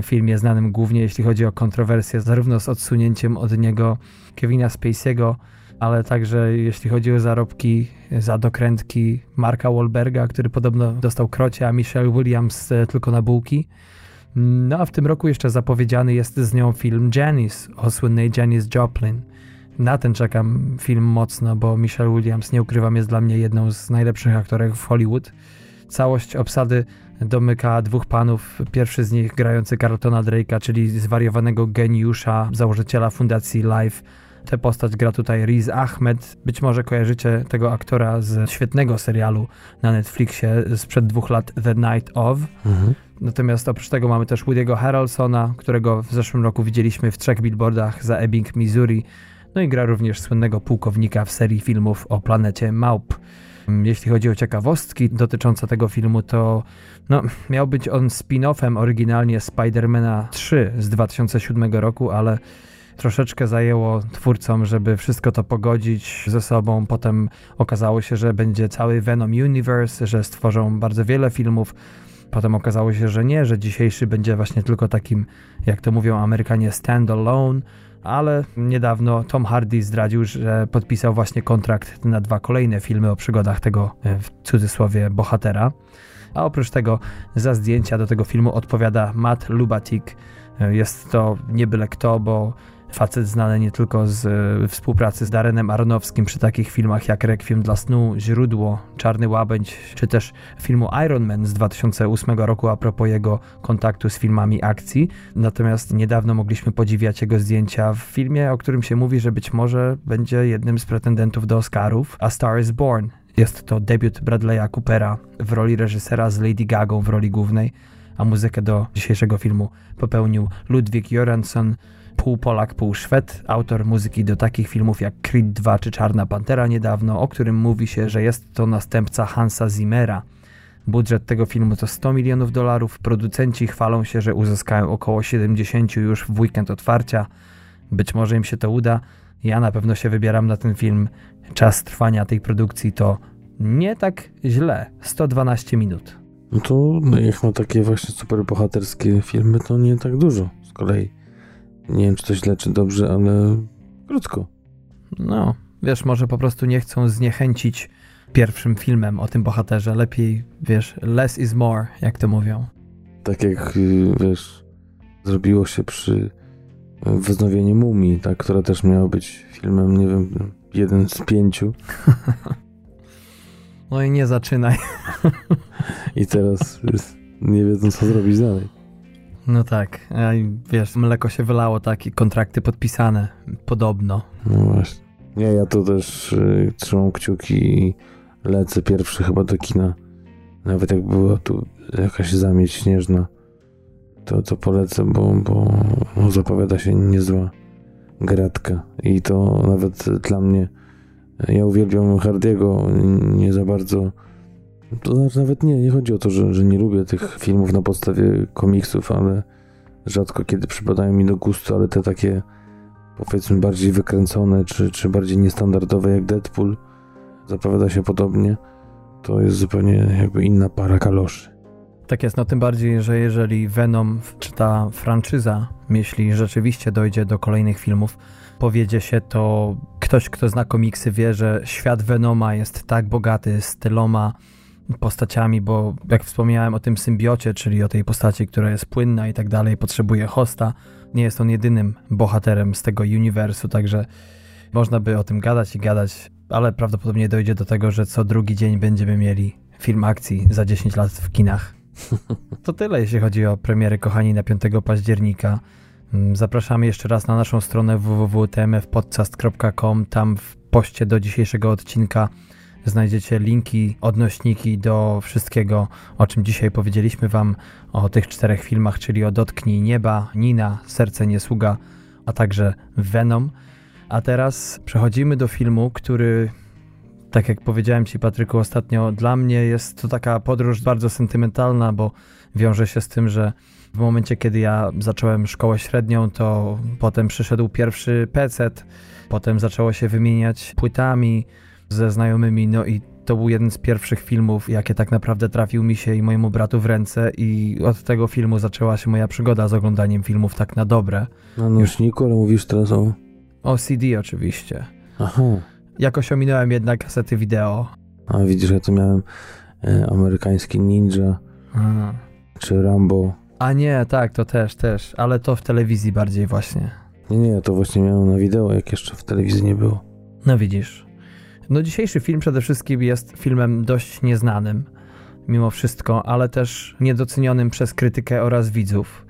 Filmie znanym głównie jeśli chodzi o kontrowersje, zarówno z odsunięciem od niego Kevina Spacey'ego, ale także jeśli chodzi o zarobki za dokrętki Marka Wahlberga, który podobno dostał krocie, a Michelle Williams e, tylko na bułki. No a w tym roku jeszcze zapowiedziany jest z nią film Janice o słynnej Janice Joplin. Na ten czekam film mocno, bo Michelle Williams, nie ukrywam, jest dla mnie jedną z najlepszych aktorek w Hollywood. Całość obsady domyka dwóch panów. Pierwszy z nich grający Carltona Drake'a, czyli zwariowanego geniusza, założyciela fundacji Life. Tę postać gra tutaj Riz Ahmed. Być może kojarzycie tego aktora z świetnego serialu na Netflixie sprzed dwóch lat The Night of. Mhm. Natomiast oprócz tego mamy też Woody'ego Harrelsona, którego w zeszłym roku widzieliśmy w trzech billboardach za Ebbing, Missouri. No i gra również słynnego pułkownika w serii filmów o planecie Maup. Jeśli chodzi o ciekawostki dotyczące tego filmu, to no, miał być on spin-offem oryginalnie Spidermana 3 z 2007 roku, ale troszeczkę zajęło twórcom, żeby wszystko to pogodzić ze sobą. Potem okazało się, że będzie cały Venom Universe, że stworzą bardzo wiele filmów. Potem okazało się, że nie, że dzisiejszy będzie właśnie tylko takim, jak to mówią Amerykanie, stand-alone, ale niedawno Tom Hardy zdradził, że podpisał właśnie kontrakt na dwa kolejne filmy o przygodach tego, e, w cudzysłowie, bohatera. A oprócz tego za zdjęcia do tego filmu odpowiada Matt Lubatik. E, jest to nie byle kto, bo Facet znany nie tylko z e, współpracy z Darenem Aronowskim przy takich filmach jak Requiem dla snu, Źródło, Czarny Łabędź, czy też filmu Iron Man z 2008 roku a propos jego kontaktu z filmami akcji. Natomiast niedawno mogliśmy podziwiać jego zdjęcia w filmie, o którym się mówi, że być może będzie jednym z pretendentów do Oscarów, A Star is Born. Jest to debiut Bradley'a Coopera w roli reżysera z Lady Gagą w roli głównej, a muzykę do dzisiejszego filmu popełnił Ludwig Göransson, pół Polak, pół Szwed, autor muzyki do takich filmów jak Creed 2 czy Czarna Pantera niedawno, o którym mówi się, że jest to następca Hansa Zimmera. Budżet tego filmu to 100 milionów dolarów. Producenci chwalą się, że uzyskają około 70 już w weekend otwarcia. Być może im się to uda. Ja na pewno się wybieram na ten film. Czas trwania tej produkcji to nie tak źle 112 minut. No to jak ma takie właśnie super bohaterskie filmy, to nie tak dużo z kolei. Nie wiem, czy to źle, czy dobrze, ale krótko. No, wiesz, może po prostu nie chcą zniechęcić pierwszym filmem o tym bohaterze. Lepiej, wiesz, less is more, jak to mówią. Tak jak, y, wiesz, zrobiło się przy wznowieniu Mumii, tak, która też miała być filmem, nie wiem, jeden z pięciu. No i nie zaczynaj. I teraz nie wiedzą, co zrobić dalej. No tak, wiesz, mleko się wylało, takie kontrakty podpisane, podobno. No właśnie. Nie, ja tu też y, trzymam kciuki i lecę pierwszy chyba do kina. Nawet jak była tu jakaś zamieć śnieżna, to, to polecę, bo, bo no, zapowiada się niezła gratka. I to nawet dla mnie, ja uwielbiam Hardiego, nie za bardzo to znaczy nawet nie, nie chodzi o to, że, że nie lubię tych filmów na podstawie komiksów, ale rzadko kiedy przypadają mi do gustu, ale te takie powiedzmy bardziej wykręcone, czy, czy bardziej niestandardowe jak Deadpool zapowiada się podobnie. to jest zupełnie jakby inna para kaloszy. Tak jest, no tym bardziej, że jeżeli Venom, czy ta franczyza, jeśli rzeczywiście dojdzie do kolejnych filmów, powiedzie się, to ktoś, kto zna komiksy, wie, że świat Venoma jest tak bogaty z tyloma postaciami, bo jak wspomniałem o tym symbiocie, czyli o tej postaci, która jest płynna i tak dalej, potrzebuje hosta, nie jest on jedynym bohaterem z tego uniwersu, także można by o tym gadać i gadać, ale prawdopodobnie dojdzie do tego, że co drugi dzień będziemy mieli film akcji za 10 lat w kinach. To tyle, jeśli chodzi o premiery, kochani, na 5 października. Mm, zapraszamy jeszcze raz na naszą stronę www.tmfpodcast.com. Tam w poście do dzisiejszego odcinka znajdziecie linki, odnośniki do wszystkiego, o czym dzisiaj powiedzieliśmy Wam o tych czterech filmach, czyli o Dotknij Nieba, Nina, Serce Niesługa, a także Venom. A teraz przechodzimy do filmu, który, tak jak powiedziałem Ci, Patryku, ostatnio, dla mnie jest to taka podróż bardzo sentymentalna, bo wiąże się z tym, że w momencie, kiedy ja zacząłem szkołę średnią, to potem przyszedł pierwszy PC, potem zaczęło się wymieniać płytami ze znajomymi, no i to był jeden z pierwszych filmów, jakie tak naprawdę trafił mi się i mojemu bratu w ręce i od tego filmu zaczęła się moja przygoda z oglądaniem filmów tak na dobre. Na nośniku, ale mówisz teraz o... O CD oczywiście. Aha. Jakoś ominąłem jednak kasety wideo. A widzisz, ja to miałem e, amerykański Ninja, A. czy Rambo. A nie, tak, to też, też, ale to w telewizji bardziej właśnie. Nie, nie, to właśnie miałem na wideo, jak jeszcze w telewizji nie było. No widzisz. No dzisiejszy film przede wszystkim jest filmem dość nieznanym, mimo wszystko, ale też niedocenionym przez krytykę oraz widzów.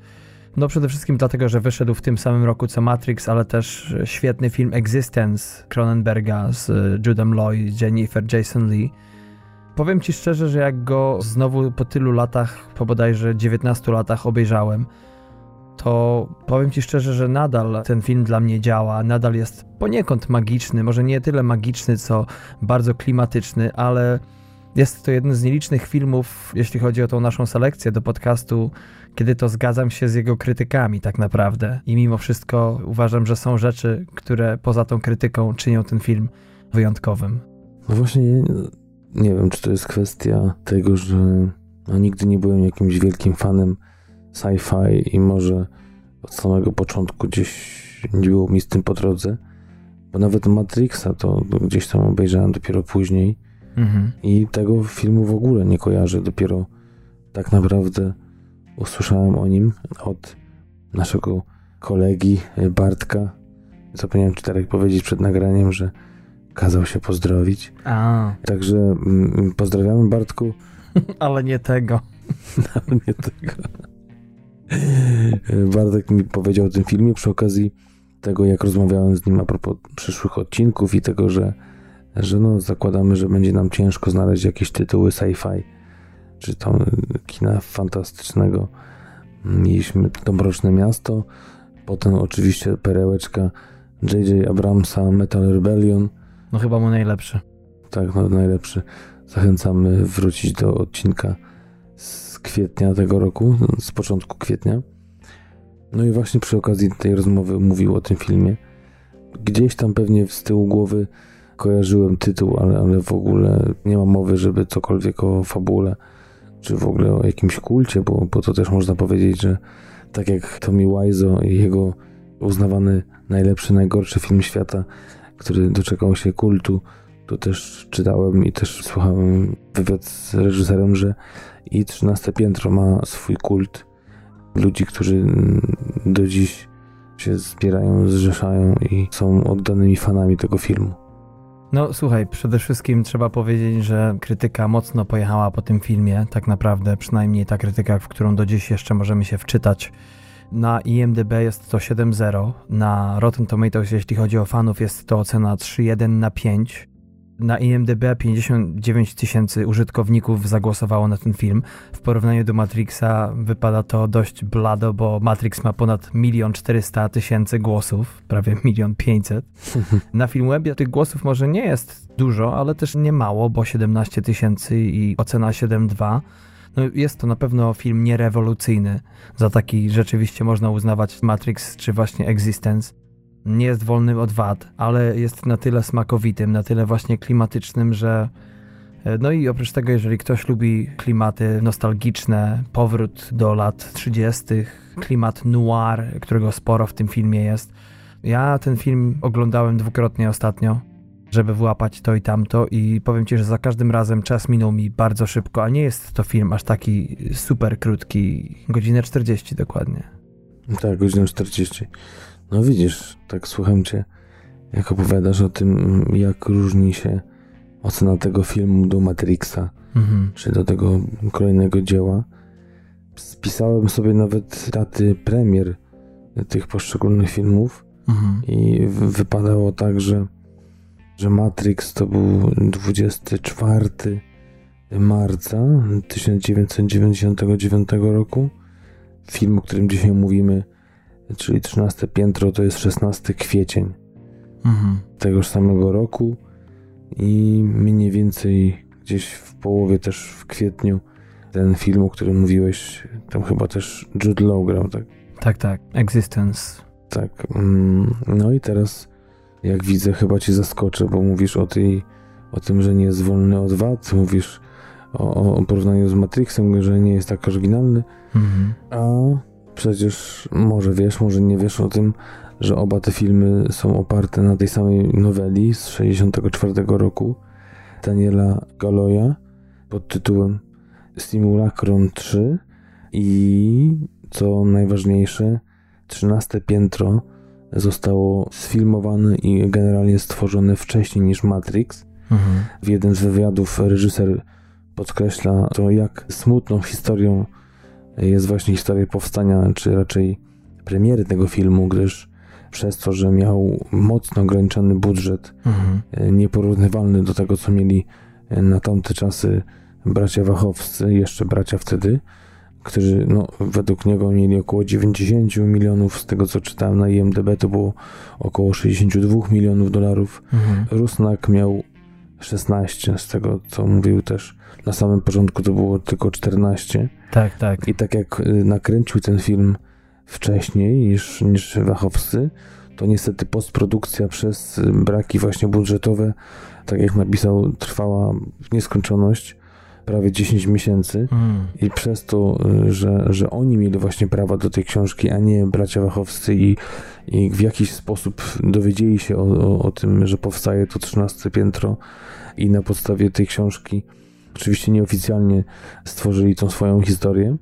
No przede wszystkim dlatego, że wyszedł w tym samym roku co Matrix, ale też świetny film Existence Cronenberga z Judem Lloyd, Jennifer Jason Lee. Powiem ci szczerze, że jak go znowu po tylu latach, po bodajże 19 latach obejrzałem, to powiem ci szczerze, że nadal ten film dla mnie działa, nadal jest poniekąd magiczny, może nie tyle magiczny, co bardzo klimatyczny, ale jest to jeden z nielicznych filmów, jeśli chodzi o tą naszą selekcję do podcastu, kiedy to zgadzam się z jego krytykami tak naprawdę. I mimo wszystko uważam, że są rzeczy, które poza tą krytyką czynią ten film wyjątkowym. No właśnie, nie wiem, czy to jest kwestia tego, że no, nigdy nie byłem jakimś wielkim fanem sci-fi i może od samego początku gdzieś nie było mi z tym po drodze, bo nawet Matrixa to gdzieś tam obejrzałem dopiero później mhm. i tego filmu w ogóle nie kojarzę. Dopiero tak naprawdę usłyszałem o nim od naszego kolegi Bartka. Zapomniałem czterech powiedzieć przed nagraniem, że kazał się pozdrowić. A. Także mm, pozdrawiamy Bartku. Ale nie tego. Ale nie tego. Bartek mi powiedział o tym filmie przy okazji tego, jak rozmawiałem z nim a propos przyszłych odcinków i tego, że, że no, zakładamy, że będzie nam ciężko znaleźć jakieś tytuły sci-fi, czy tam kina fantastycznego. Mieliśmy Dąbroczne Miasto, potem oczywiście perełeczka J.J. Abramsa Metal Rebellion. No chyba mu najlepszy. Tak, no najlepszy. Zachęcamy wrócić do odcinka z kwietnia tego roku, z początku kwietnia. No i właśnie przy okazji tej rozmowy mówił o tym filmie. Gdzieś tam pewnie z tyłu głowy kojarzyłem tytuł, ale, ale w ogóle nie ma mowy, żeby cokolwiek o fabule, czy w ogóle o jakimś kulcie, bo, bo to też można powiedzieć, że tak jak Tommy Wiseau i jego uznawany najlepszy, najgorszy film świata, który doczekał się kultu, to też czytałem i też słuchałem wywiad z reżyserem, że i 13 piętro ma swój kult ludzi, którzy do dziś się zbierają, zrzeszają i są oddanymi fanami tego filmu. No słuchaj, przede wszystkim trzeba powiedzieć, że krytyka mocno pojechała po tym filmie, tak naprawdę, przynajmniej ta krytyka, w którą do dziś jeszcze możemy się wczytać. Na IMDb jest to 7.0, na Rotten Tomatoes, jeśli chodzi o fanów, jest to ocena 3.1 na 5. Na IMDb 59 tysięcy użytkowników zagłosowało na ten film. W porównaniu do Matrixa wypada to dość blado, bo Matrix ma ponad 1 400 tysięcy głosów, prawie 1 500. Na Filmwebie tych głosów może nie jest dużo, ale też nie mało, bo 17 tysięcy i ocena 7,2. No jest to na pewno film nierewolucyjny. Za taki rzeczywiście można uznawać Matrix czy właśnie Existence nie jest wolny od wad, ale jest na tyle smakowitym, na tyle właśnie klimatycznym, że E, no i oprócz tego, jeżeli ktoś lubi klimaty nostalgiczne, powrót do lat 30., klimat noir, którego sporo w tym filmie jest. Ja ten film oglądałem dwukrotnie ostatnio, żeby wyłapać to i tamto i powiem ci, że za każdym razem czas minął mi bardzo szybko, a nie jest to film aż taki super krótki, godzinę 40 dokładnie. Tak, godzinę 40. No widzisz, tak słucham cię, jak opowiadasz o tym, jak różni się ocena tego filmu do Matrixa, mhm. czy do tego kolejnego dzieła. Spisałem sobie nawet daty premier tych poszczególnych filmów mhm. i wypadało tak, że, że Matrix to był 24 marca 1999 roku. Film, o którym dzisiaj mówimy, czyli 13 piętro, to jest 16 kwiecień mhm. tegoż samego roku i mniej więcej gdzieś w połowie też w kwietniu ten film, o którym mówiłeś, tam chyba też Jude Law grał, tak? Tak, tak, Existence. Tak, mm, no i teraz jak widzę chyba ci zaskoczę, bo mówisz o tej, o tym, że nie jest wolny od wad, mówisz o, o porównaniu z Matrixem, że nie jest tak oryginalny, mhm. a przecież może wiesz, może nie wiesz o tym, że oba te filmy są oparte na tej samej noweli z 1964 roku Daniela Galoya pod tytułem Simulacron 3 i co najważniejsze 13 piętro zostało sfilmowane i generalnie stworzone wcześniej niż Matrix. Mhm. W jednym z wywiadów reżyser podkreśla to, jak smutną historią jest właśnie historia powstania, czy raczej premiery tego filmu, gdyż przez to, że miał mocno ograniczony budżet, mhm. E, nieporównywalny do tego, co mieli e, na tamte czasy bracia Wachowscy, jeszcze bracia wtedy, którzy no, według niego mieli około 90 milionów, z tego co czytałem na IMDB to było około 62 milionów dolarów. Mhm. Rusnak miał 16, z tego co mówił też na samym początku to było tylko 14. Tak, tak. I tak jak y, nakręcił ten film wcześniej niż, niż Wachowscy, to niestety postprodukcja przez braki właśnie budżetowe, tak jak napisał, trwała w nieskończoność prawie 10 miesięcy mm. i przez to, y, że, że oni mieli właśnie prawa do tej książki, a nie bracia Wachowscy i, i w jakiś sposób dowiedzieli się o, o, o tym, że powstaje to 13 piętro i na podstawie tej książki oczywiście nieoficjalnie stworzyli tą swoją historię,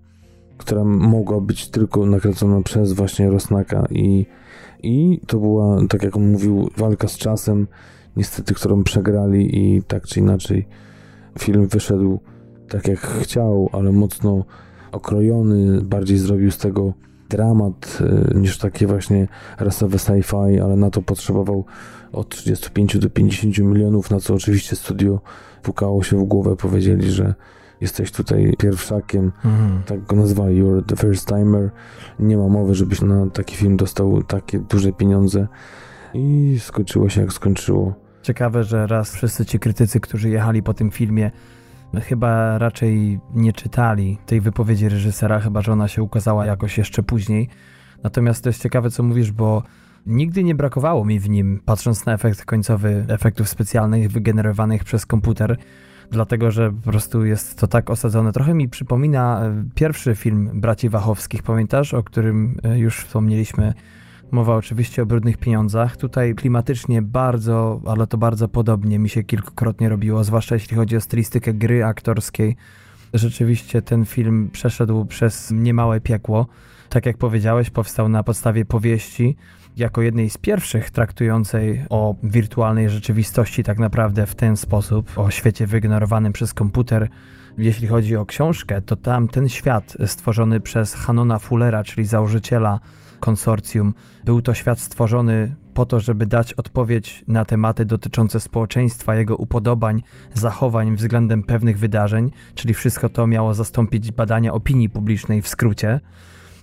która mogła być tylko nakręcona przez właśnie Rosnaka i, i to była, tak jak on mówił, walka z czasem, niestety, którą przegrali i tak czy inaczej film wyszedł tak jak chciał, ale mocno okrojony, bardziej zrobił z tego dramat y, niż takie właśnie rasowe sci-fi, ale na to potrzebował od 35 do 50 milionów, na co oczywiście studio pukało się w głowę, powiedzieli, że jesteś tutaj pierwszakiem, mhm. tak go nazwali, you're the first timer, nie ma mowy, żebyś na taki film dostał takie duże pieniądze i skończyło się jak skończyło. Ciekawe, że raz wszyscy ci krytycy, którzy jechali po tym filmie, chyba raczej nie czytali tej wypowiedzi reżysera, chyba że ona się ukazała jakoś jeszcze później. Natomiast to jest ciekawe, co mówisz, bo nigdy nie brakowało mi w nim, patrząc na efekt końcowy efektów specjalnych wygenerowanych przez komputer, dlatego że po prostu jest to tak osadzone. Trochę mi przypomina e, pierwszy film Braci Wachowskich, pamiętasz, o którym e, już wspomnieliśmy. Mowa oczywiście o brudnych pieniądzach. Tutaj klimatycznie bardzo, ale to bardzo podobnie mi się kilkukrotnie robiło, zwłaszcza jeśli chodzi o stylistykę gry aktorskiej. Rzeczywiście ten film przeszedł przez niemałe piekło. Tak jak powiedziałeś, powstał na podstawie powieści, jako jednej z pierwszych traktującej o wirtualnej rzeczywistości tak naprawdę w ten sposób, o świecie wygenerowanym przez komputer. Jeśli chodzi o książkę, to tam ten świat stworzony przez Hanona Fullera, czyli założyciela konsorcjum, był to świat stworzony po to, żeby dać odpowiedź na tematy dotyczące społeczeństwa, jego upodobań, zachowań względem pewnych wydarzeń, czyli wszystko to miało zastąpić badania opinii publicznej w skrócie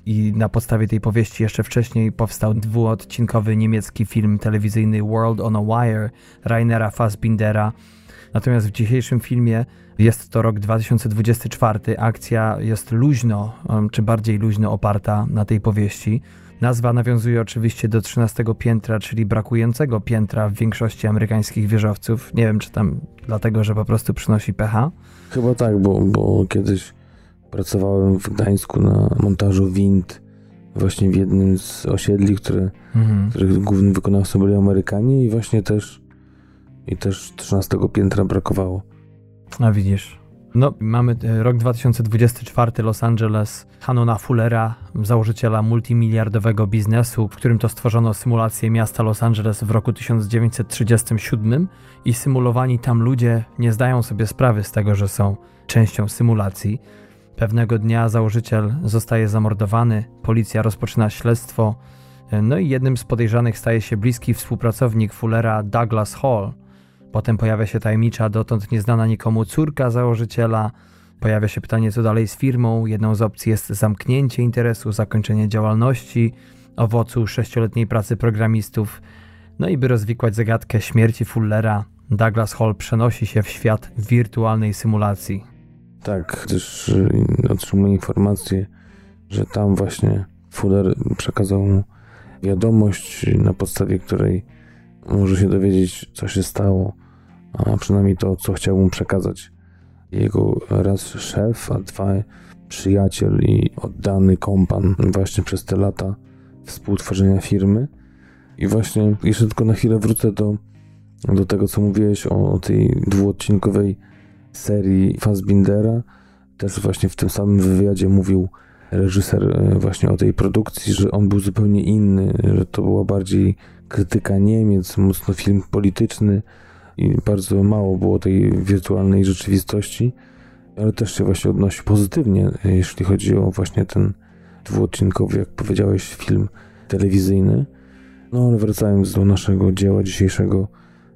i na podstawie tej powieści jeszcze wcześniej powstał dwuodcinkowy niemiecki film telewizyjny World on a Wire Rainera Fassbindera. Natomiast w dzisiejszym filmie jest to rok 2024. Akcja jest luźno, czy bardziej luźno oparta na tej powieści. Nazwa nawiązuje oczywiście do 13 piętra, czyli brakującego piętra w większości amerykańskich wieżowców. Nie wiem, czy tam dlatego, że po prostu przynosi pecha. Chyba tak, bo, bo kiedyś pracowałem w Gdańsku na montażu wind właśnie w jednym z osiedli, które, mhm. których głównym wykonawcą byli Amerykanie i właśnie też i też 13 piętra brakowało. A widzisz. No, mamy e, rok 2024, Los Angeles, Hanona Fullera, założyciela multimiliardowego biznesu, w którym to stworzono symulację miasta Los Angeles w roku 1937 i symulowani tam ludzie nie zdają sobie sprawy z tego, że są częścią symulacji. Pewnego dnia założyciel zostaje zamordowany, policja rozpoczyna śledztwo, e, no i jednym z podejrzanych staje się bliski współpracownik Fullera Douglas Hall – Potem pojawia się tajemnicza, dotąd nieznana nikomu córka założyciela. Pojawia się pytanie, co dalej z firmą. Jedną z opcji jest zamknięcie interesu, zakończenie działalności, owocu sześcioletniej pracy programistów. No i by rozwikłać zagadkę śmierci Fullera, Douglas Hall przenosi się w świat wirtualnej symulacji. Tak, też y, otrzymuję informację, że tam właśnie Fuller przekazał mu wiadomość, na podstawie której może się dowiedzieć, co się stało a przynajmniej to, co chciał mu przekazać jego raz szef, a dwa przyjaciel i oddany kompan właśnie przez te lata współtworzenia firmy. I właśnie jeszcze tylko na chwilę wrócę do, do tego, co mówiłeś o, o tej dwuodcinkowej serii Fassbindera. Też właśnie w tym samym wywiadzie mówił reżyser e, właśnie o tej produkcji, że on był zupełnie inny, że to była bardziej krytyka Niemiec, mocno film polityczny, i bardzo mało było tej wirtualnej rzeczywistości, ale też się właśnie odnosi pozytywnie, jeśli chodzi o właśnie ten dwuodcinkowy, jak powiedziałeś, film telewizyjny. No ale wracając do naszego dzieła dzisiejszego,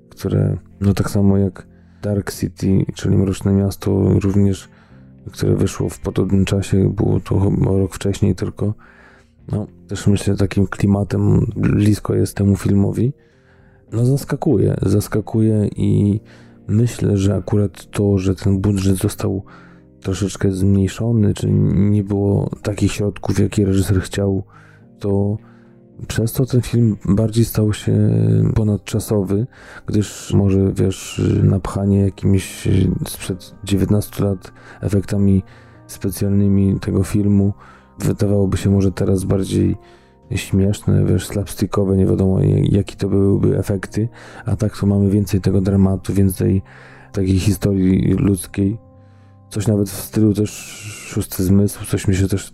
które no tak samo jak Dark City, czyli Mroczne Miasto, również które wyszło w podobnym czasie, było to chyba rok wcześniej tylko. No, też myślę, takim klimatem blisko jest temu filmowi. No zaskakuje, zaskakuje i myślę, że akurat to, że ten budżet został troszeczkę zmniejszony, czy nie było takich środków, jakie reżyser chciał, to przez to ten film bardziej stał się ponadczasowy, gdyż może, wiesz, napchanie jakimiś sprzed 19 lat efektami specjalnymi tego filmu wydawałoby się może teraz bardziej śmieszne, wiesz, slapstickowe, nie wiadomo jakie to byłyby efekty, a tak to mamy więcej tego dramatu, więcej takiej historii ludzkiej. Coś nawet w stylu też szósty zmysł, coś mi się też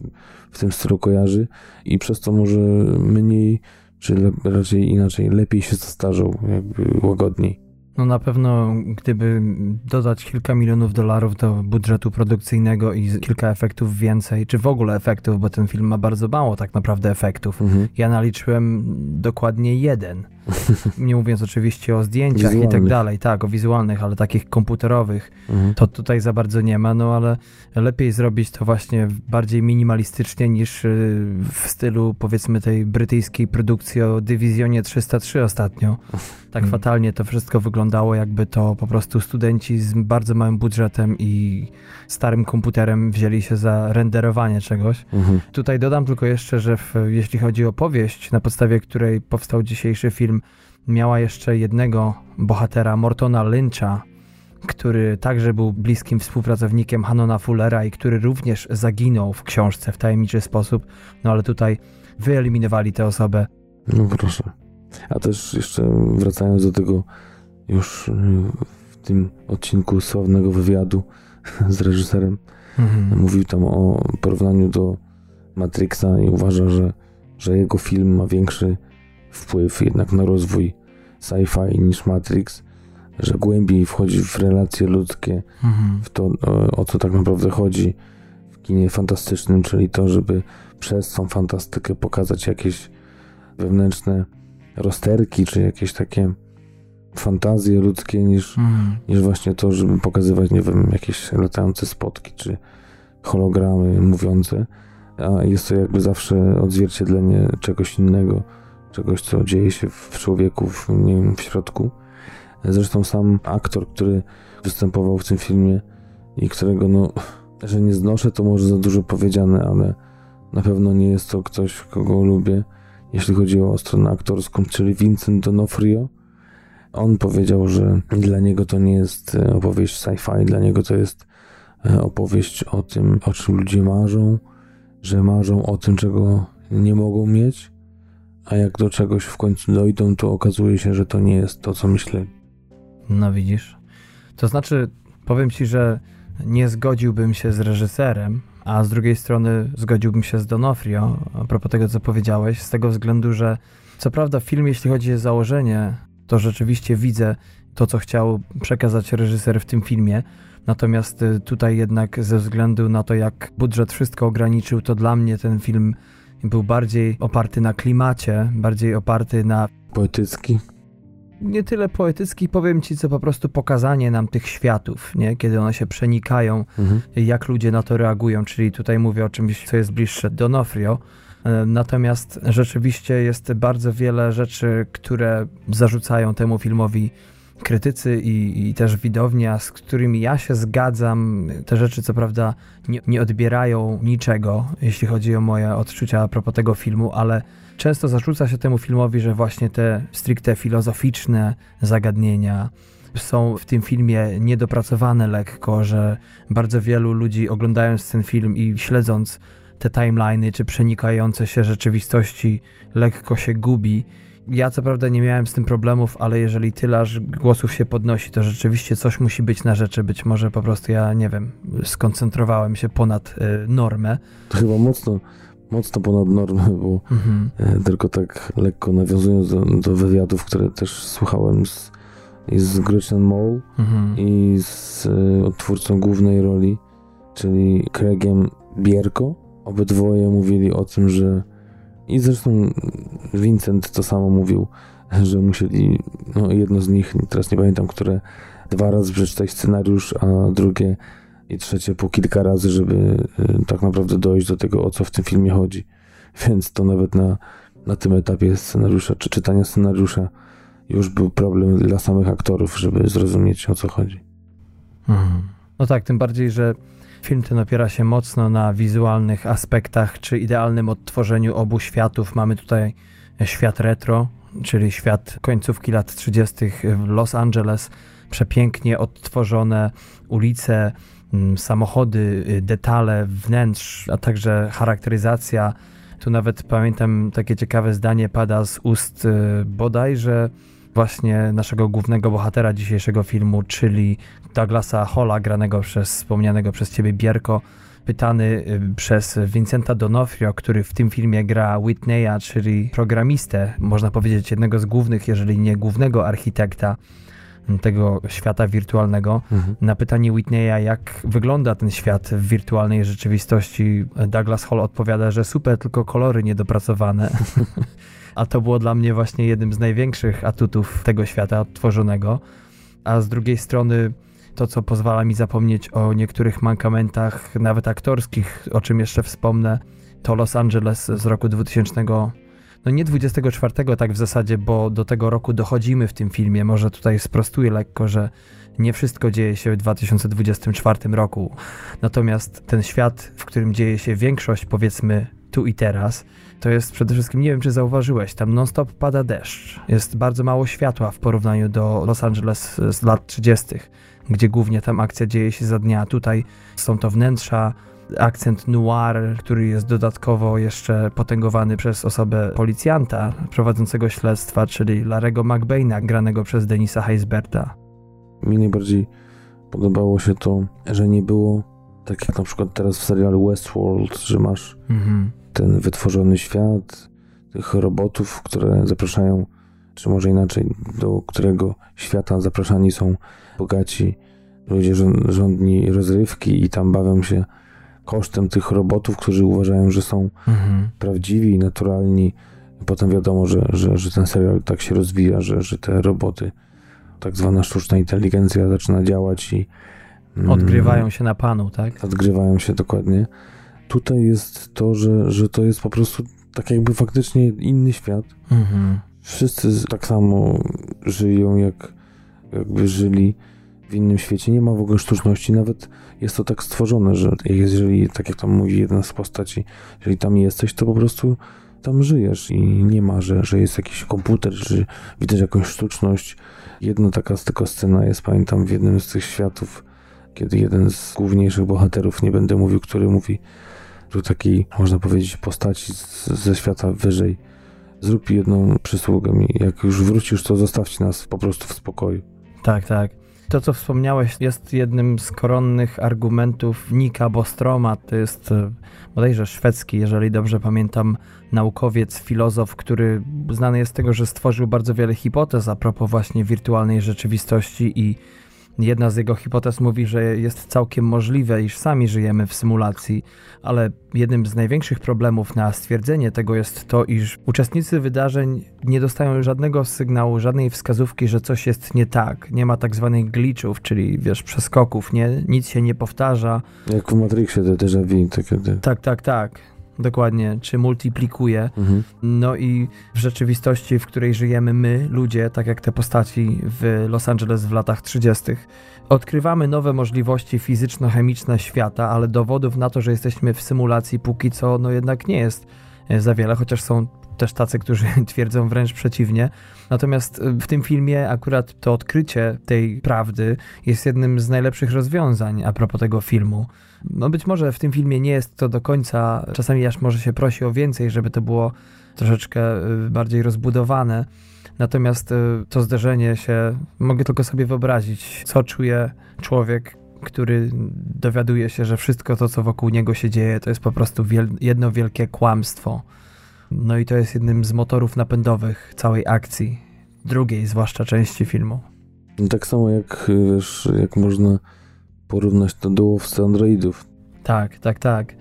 w tym stylu kojarzy i przez to może mniej, czy raczej inaczej, lepiej się zastarzał, jakby łagodniej. No na pewno, gdyby dodać kilka milionów dolarów do budżetu produkcyjnego i kilka efektów więcej, czy w ogóle efektów, bo ten film ma bardzo mało tak naprawdę efektów. Mhm. Ja naliczyłem dokładnie jeden. Nie mówiąc oczywiście o zdjęciach wizualnych. i tak dalej, tak, o wizualnych, ale takich komputerowych, mhm. to tutaj za bardzo nie ma, no ale lepiej zrobić to właśnie bardziej minimalistycznie niż y, w stylu powiedzmy tej brytyjskiej produkcji o Dywizjonie 303 ostatnio. Tak mhm. fatalnie to wszystko wyglądało, jakby to po prostu studenci z bardzo małym budżetem i starym komputerem wzięli się za renderowanie czegoś. Mhm. Tutaj dodam tylko jeszcze, że w, jeśli chodzi o powieść, na podstawie której powstał dzisiejszy film, miała jeszcze jednego bohatera, Mortona Lyncha, który także był bliskim współpracownikiem Hanona Fullera i który również zaginął w książce w tajemniczy sposób, no ale tutaj wyeliminowali tę osobę. No proszę. A też jeszcze wracając do tego już w tym odcinku sławnego wywiadu z reżyserem, mhm. mówił tam o porównaniu do Matrixa i uważa, że, że jego film ma większy wpływ jednak na rozwój sci-fi niż Matrix, że głębiej wchodzi w relacje ludzkie, mhm. w to, o co tak naprawdę chodzi w kinie fantastycznym, czyli to, żeby przez tą fantastykę pokazać jakieś wewnętrzne rozterki, czy jakieś takie fantazje ludzkie, niż, mhm. niż właśnie to, żeby pokazywać, nie wiem, jakieś latające spotki, czy hologramy mówiące, a jest to jakby zawsze odzwierciedlenie czegoś innego, czegoś, co dzieje się w człowieku, w, nie wiem, w środku. Zresztą sam aktor, który występował w tym filmie i którego, no, że nie znoszę, to może za dużo powiedziane, ale na pewno nie jest to ktoś, kogo lubię. jeśli chodzi o stronę aktorską, czyli Vincent D'Onofrio. On powiedział, że dla niego to nie jest e, opowieść sci-fi, dla niego to jest e, opowieść o tym, o czym ludzie marzą, że marzą o tym, czego nie mogą mieć, a jak do czegoś w końcu dojdą, to okazuje się, że to nie jest to, co myśleli. No widzisz. To znaczy, powiem ci, że nie zgodziłbym się z reżyserem, a z drugiej strony zgodziłbym się z Donofrio, a propos tego, co powiedziałeś, z tego względu, że co prawda film, jeśli chodzi o założenie, to rzeczywiście widzę to, co chciał przekazać reżyser w tym filmie, natomiast y, tutaj jednak ze względu na to, jak budżet wszystko ograniczył, to dla mnie ten film był bardziej oparty na klimacie, bardziej oparty na... Poetycki? Nie tyle poetycki, powiem ci, co po prostu pokazanie nam tych światów, nie? kiedy one się przenikają, mhm. jak ludzie na to reagują, czyli tutaj mówię o czymś, co jest bliższe Donofrio, e, Natomiast rzeczywiście jest bardzo wiele rzeczy, które zarzucają temu filmowi krytycy i, i, też widownia, z którymi ja się zgadzam. Te rzeczy, co prawda, nie, nie, odbierają niczego, jeśli chodzi o moje odczucia a propos tego filmu, ale często zarzuca się temu filmowi, że właśnie te stricte filozoficzne zagadnienia są w tym filmie niedopracowane lekko, że bardzo wielu ludzi oglądając ten film i śledząc te timeliny czy przenikające się rzeczywistości lekko się gubi ja co prawda nie miałem z tym problemów, ale jeżeli tyle aż głosów się podnosi, to rzeczywiście coś musi być na rzeczy. Być może po prostu ja, nie wiem, skoncentrowałem się ponad y, normę. To chyba mocno, mocno ponad normę, bo mhm. y, tylko tak lekko nawiązując do, do, wywiadów, które też słuchałem z, i z Gretchen Mole mhm. i z y, odtwórcą głównej roli, czyli Craigiem Bierko. Obydwoje mówili o tym, że i zresztą Vincent to samo mówił, że musieli, no jedno z nich, teraz nie pamiętam, które dwa razy przeczytać scenariusz, a drugie i trzecie po kilka razy, żeby y, tak naprawdę dojść do tego, o co w tym filmie chodzi. Więc to nawet na, na tym etapie scenariusza, czy czytania scenariusza już był problem dla samych aktorów, żeby zrozumieć, o co chodzi. Mhm. No tak, tym bardziej, że Film ten opiera się mocno na wizualnych aspektach, czy idealnym odtworzeniu obu światów. Mamy tutaj świat retro, czyli świat końcówki lat 30. w Los Angeles, przepięknie odtworzone ulice, mm, samochody, y, detale wnętrz, a także charakteryzacja. Tu nawet pamiętam takie ciekawe zdanie pada z ust y, bodajże właśnie naszego głównego bohatera dzisiejszego filmu, czyli Douglasa Holla, granego przez wspomnianego przez ciebie Bierko, pytany y, przez Vincenta Donofrio, który w tym filmie gra Whitneya, czyli programistę, można powiedzieć jednego z głównych, jeżeli nie głównego architekta tego świata wirtualnego. Mhm. Na pytanie Whitneya, jak wygląda ten świat w wirtualnej rzeczywistości, Douglas Hall odpowiada, że super, tylko kolory niedopracowane. a to było dla mnie właśnie jednym z największych atutów tego świata odtworzonego. A z drugiej strony to, co pozwala mi zapomnieć o niektórych mankamentach, nawet aktorskich, o czym jeszcze wspomnę, to Los Angeles z roku 2000. No nie 24 tak w zasadzie, bo do tego roku dochodzimy w tym filmie. Może tutaj sprostuję lekko, że nie wszystko dzieje się w 2024 roku. Natomiast ten świat, w którym dzieje się większość, powiedzmy, tu i teraz, to jest przede wszystkim, nie wiem czy zauważyłeś, tam non-stop pada deszcz. Jest bardzo mało światła w porównaniu do Los Angeles z lat 30., gdzie głównie tam akcja dzieje się za dnia. Tutaj są to wnętrza, akcent noir, który jest dodatkowo jeszcze potęgowany przez osobę policjanta prowadzącego śledztwa, czyli Larego McBaina, granego przez Denisa Heisberta. Mi najbardziej podobało się to, że nie było tak jak na przykład teraz w serialu Westworld, że masz mhm ten wytworzony świat, tych robotów, które zapraszają, czy może inaczej, do którego świata zapraszani są bogaci ludzie rządni rozrywki i tam bawią się kosztem tych robotów, którzy uważają, że są mhm. prawdziwi i naturalni. Potem wiadomo, że, że, że ten serial tak się rozwija, że, że te roboty, tak zwana sztuczna inteligencja zaczyna działać i mm, odgrywają się na panu, tak? Odgrywają się dokładnie. Tutaj jest to, że, że to jest po prostu tak jakby faktycznie inny świat. Mhm. Wszyscy tak samo żyją, jak jakby żyli w innym świecie. Nie ma w ogóle sztuczności, nawet jest to tak stworzone, że jeżeli, tak jak tam mówi jedna z postaci, jeżeli tam jesteś, to po prostu tam żyjesz i nie ma, że, że jest jakiś komputer, czy widać jakąś sztuczność. Jedna taka tylko scena jest, pamiętam, w jednym z tych światów, kiedy jeden z główniejszych bohaterów, nie będę mówił, który mówi takiej, można powiedzieć, postaci z, ze świata wyżej, zrób jedną przysługę mi, jak już wrócisz, to zostawcie nas po prostu w spokoju. Tak, tak. To, co wspomniałeś, jest jednym z koronnych argumentów Nika Bostroma. To jest e, bodajże szwedzki, jeżeli dobrze pamiętam, naukowiec, filozof, który znany jest z tego, że stworzył bardzo wiele hipotez a propos właśnie wirtualnej rzeczywistości i Jedna z jego hipotez mówi, że jest całkiem możliwe, iż sami żyjemy w symulacji, ale jednym z największych problemów na stwierdzenie tego jest to, iż uczestnicy wydarzeń nie dostają żadnego sygnału, żadnej wskazówki, że coś jest nie tak. Nie ma tak zwanych glitchów, czyli wiesz, przeskoków, nie? nic się nie powtarza. Jak w Matrixie te déjà vu. Takie... Tak, tak, tak. Dokładnie, czy multiplikuje. Mhm. No i w rzeczywistości, w której żyjemy my, ludzie, tak jak te postaci w Los Angeles w latach 30., odkrywamy nowe możliwości fizyczno-chemiczne świata, ale dowodów na to, że jesteśmy w symulacji póki co, no jednak nie jest e, za wiele, chociaż są też tacy, którzy twierdzą wręcz przeciwnie. Natomiast e, w tym filmie akurat to odkrycie tej prawdy jest jednym z najlepszych rozwiązań a propos tego filmu. No być może w tym filmie nie jest to do końca, czasami aż może się prosi o więcej, żeby to było troszeczkę y, bardziej rozbudowane. Natomiast y, to zderzenie się, mogę tylko sobie wyobrazić, co czuje człowiek, który dowiaduje się, że wszystko to, co wokół niego się dzieje, to jest po prostu jedno wielkie kłamstwo. No i to jest jednym z motorów napędowych całej akcji, drugiej zwłaszcza części filmu. Tak samo jak, wiesz, jak można porównać to do łowcy androidów. Tak, tak, tak.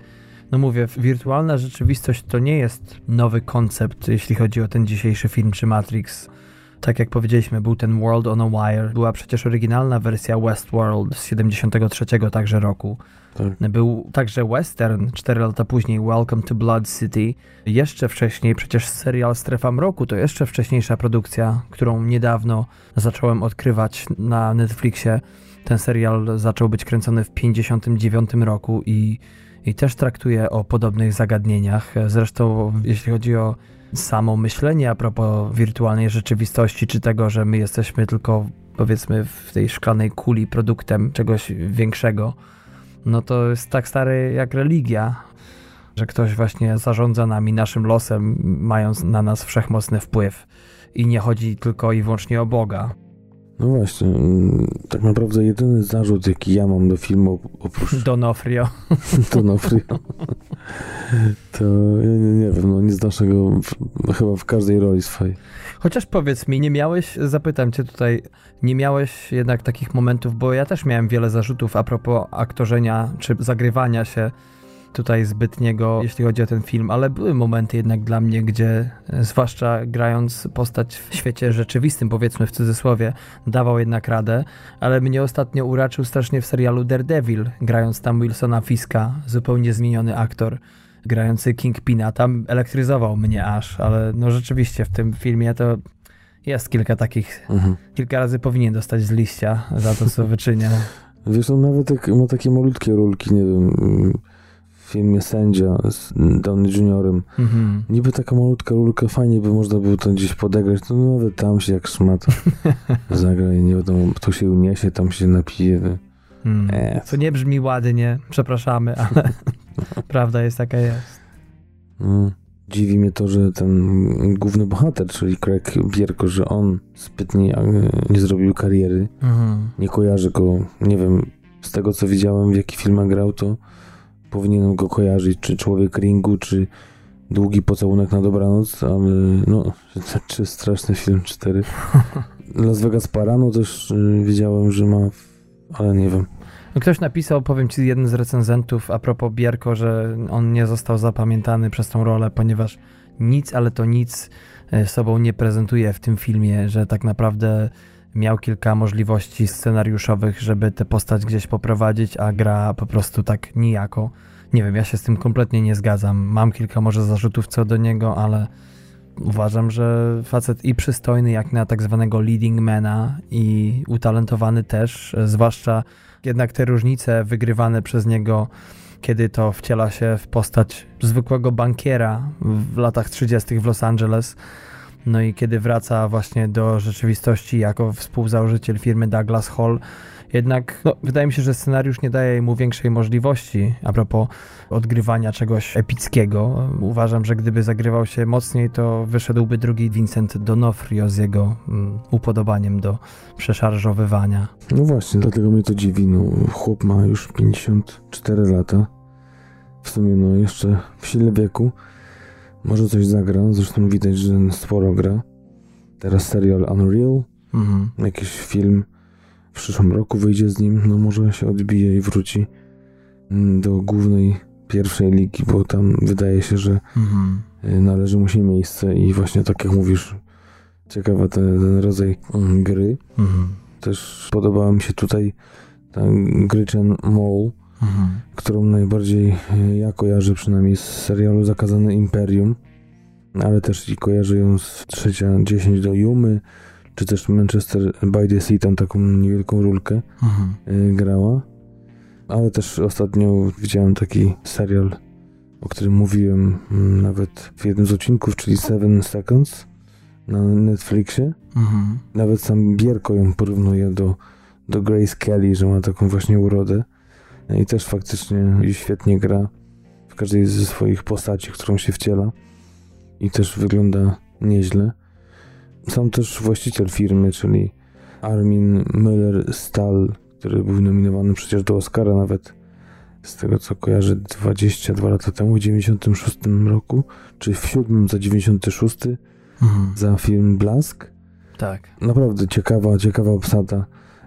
No mówię, wirtualna rzeczywistość to nie jest nowy koncept, jeśli chodzi o ten dzisiejszy film czy Matrix. Tak jak powiedzieliśmy, był ten World on a Wire, była przecież oryginalna wersja Westworld z 73 także roku. Tak. Był także western 4 lata później, Welcome to Blood City. Jeszcze wcześniej przecież serial Strefa Mroku to jeszcze wcześniejsza produkcja, którą niedawno zacząłem odkrywać na Netflixie. Ten serial zaczął być kręcony w 1959 roku i, i też traktuje o podobnych zagadnieniach. Zresztą, jeśli chodzi o samo myślenie a propos wirtualnej rzeczywistości, czy tego, że my jesteśmy tylko powiedzmy w tej szklanej kuli produktem czegoś większego, no to jest tak stary jak religia, że ktoś właśnie zarządza nami, naszym losem, mając na nas wszechmocny wpływ. I nie chodzi tylko i wyłącznie o Boga. No właśnie, mm, tak naprawdę jedyny zarzut, jaki ja mam do filmu oprócz... Donofrio. Donofrio. To ja nie, nie wiem, no nic naszego chyba w każdej roli swojej. Chociaż powiedz mi, nie miałeś, zapytam cię tutaj, nie miałeś jednak takich momentów, bo ja też miałem wiele zarzutów a propos aktorzenia czy zagrywania się tutaj zbytniego, jeśli chodzi o ten film, ale były momenty jednak dla mnie, gdzie e, zwłaszcza grając postać w świecie rzeczywistym, powiedzmy w cudzysłowie, dawał jednak radę, ale mnie ostatnio uraczył strasznie w serialu Daredevil, grając tam Wilsona Fiska, zupełnie zmieniony aktor grający Kingpina, tam elektryzował mnie aż, ale no rzeczywiście w tym filmie to jest kilka takich, mhm. kilka razy powinien dostać z liścia za to, co wyczynia. Wiesz, on nawet jak ma takie malutkie rulki, nie wiem, filmie Sędzia z Downey Juniorem. Mhm. Niby taka malutka rulka, fajnie by można było to gdzieś podegrać, to nawet tam się jak szmat zagra i nie wiadomo, tu się uniesie, tam się napije. Hmm. E. To nie brzmi ładnie, przepraszamy, ale prawda jest taka jest. No. Dziwi mnie to, że ten główny bohater, czyli Craig Bierko, że on zbytnie nie zrobił kariery. Mhm. Nie kojarzę go, nie wiem, z tego co widziałem, w jaki filmach grał, to powinienem go kojarzyć, czy Człowiek Ringu, czy Długi Pocałunek na Dobranoc, ale no, czy straszny film 4. Las Vegas Parano też y, widziałem, że ma, ale nie wiem. Ktoś napisał, powiem ci, jeden z recenzentów a propos Bierko, że on nie został zapamiętany przez tą rolę, ponieważ nic, ale to nic e, sobą nie prezentuje w tym filmie, że tak naprawdę miał kilka możliwości scenariuszowych, żeby tę postać gdzieś poprowadzić, a gra po prostu tak nijako. Nie wiem, ja się z tym kompletnie nie zgadzam. Mam kilka może zarzutów co do niego, ale uważam, że facet i przystojny jak na tak zwanego leading mana i utalentowany też, zwłaszcza jednak te różnice wygrywane przez niego kiedy to wciela się w postać zwykłego bankiera w latach 30. w Los Angeles. No i kiedy wraca właśnie do rzeczywistości jako współzałożyciel firmy Douglas Hall, jednak no, wydaje mi się, że scenariusz nie daje mu większej możliwości a propos odgrywania czegoś epickiego. Uważam, że gdyby zagrywał się mocniej, to wyszedłby drugi Vincent D'Onofrio z jego um, upodobaniem do przeszarżowywania. No właśnie, dlatego mnie to dziwi. No, chłop ma już 54 lata. W sumie no jeszcze w sile wieku. Może coś zagra, zresztą widać, że sporo gra. Teraz serial Unreal, mhm. jakiś film w przyszłym roku wyjdzie z nim, no może się odbije i wróci mm, do głównej pierwszej ligi, bo tam wydaje się, że mhm. Y, należy mu się miejsce i właśnie tak jak mówisz, ciekawa ten, ten rodzaj mm, gry. Mhm. Też podobała mi się tutaj ta Gryczen Mall, mhm. którą najbardziej y, ja kojarzę przynajmniej z serialu Zakazane Imperium, ale też i kojarzę ją z trzecia 10 do Jumy, czy też Manchester by the Sea tam taką niewielką rulkę mhm. Y, grała. Ale też ostatnio widziałem taki serial, o którym mówiłem mm, nawet w jednym z odcinków, czyli Seven Seconds na Netflixie. Mhm. Nawet sam Bierko ją porównuje do, do Grace Kelly, że ma taką właśnie urodę. I też faktycznie świetnie gra w każdej ze swoich postaci, którą się wciela. I też wygląda nieźle. Sam też właściciel firmy, czyli Armin Müller-Stahl, który był nominowany przecież do Oscara nawet z tego co kojarzę 22 lata temu, w 96 roku, czy w 7 za 96 mhm. za film Blask. Tak. Naprawdę ciekawa, ciekawa obsada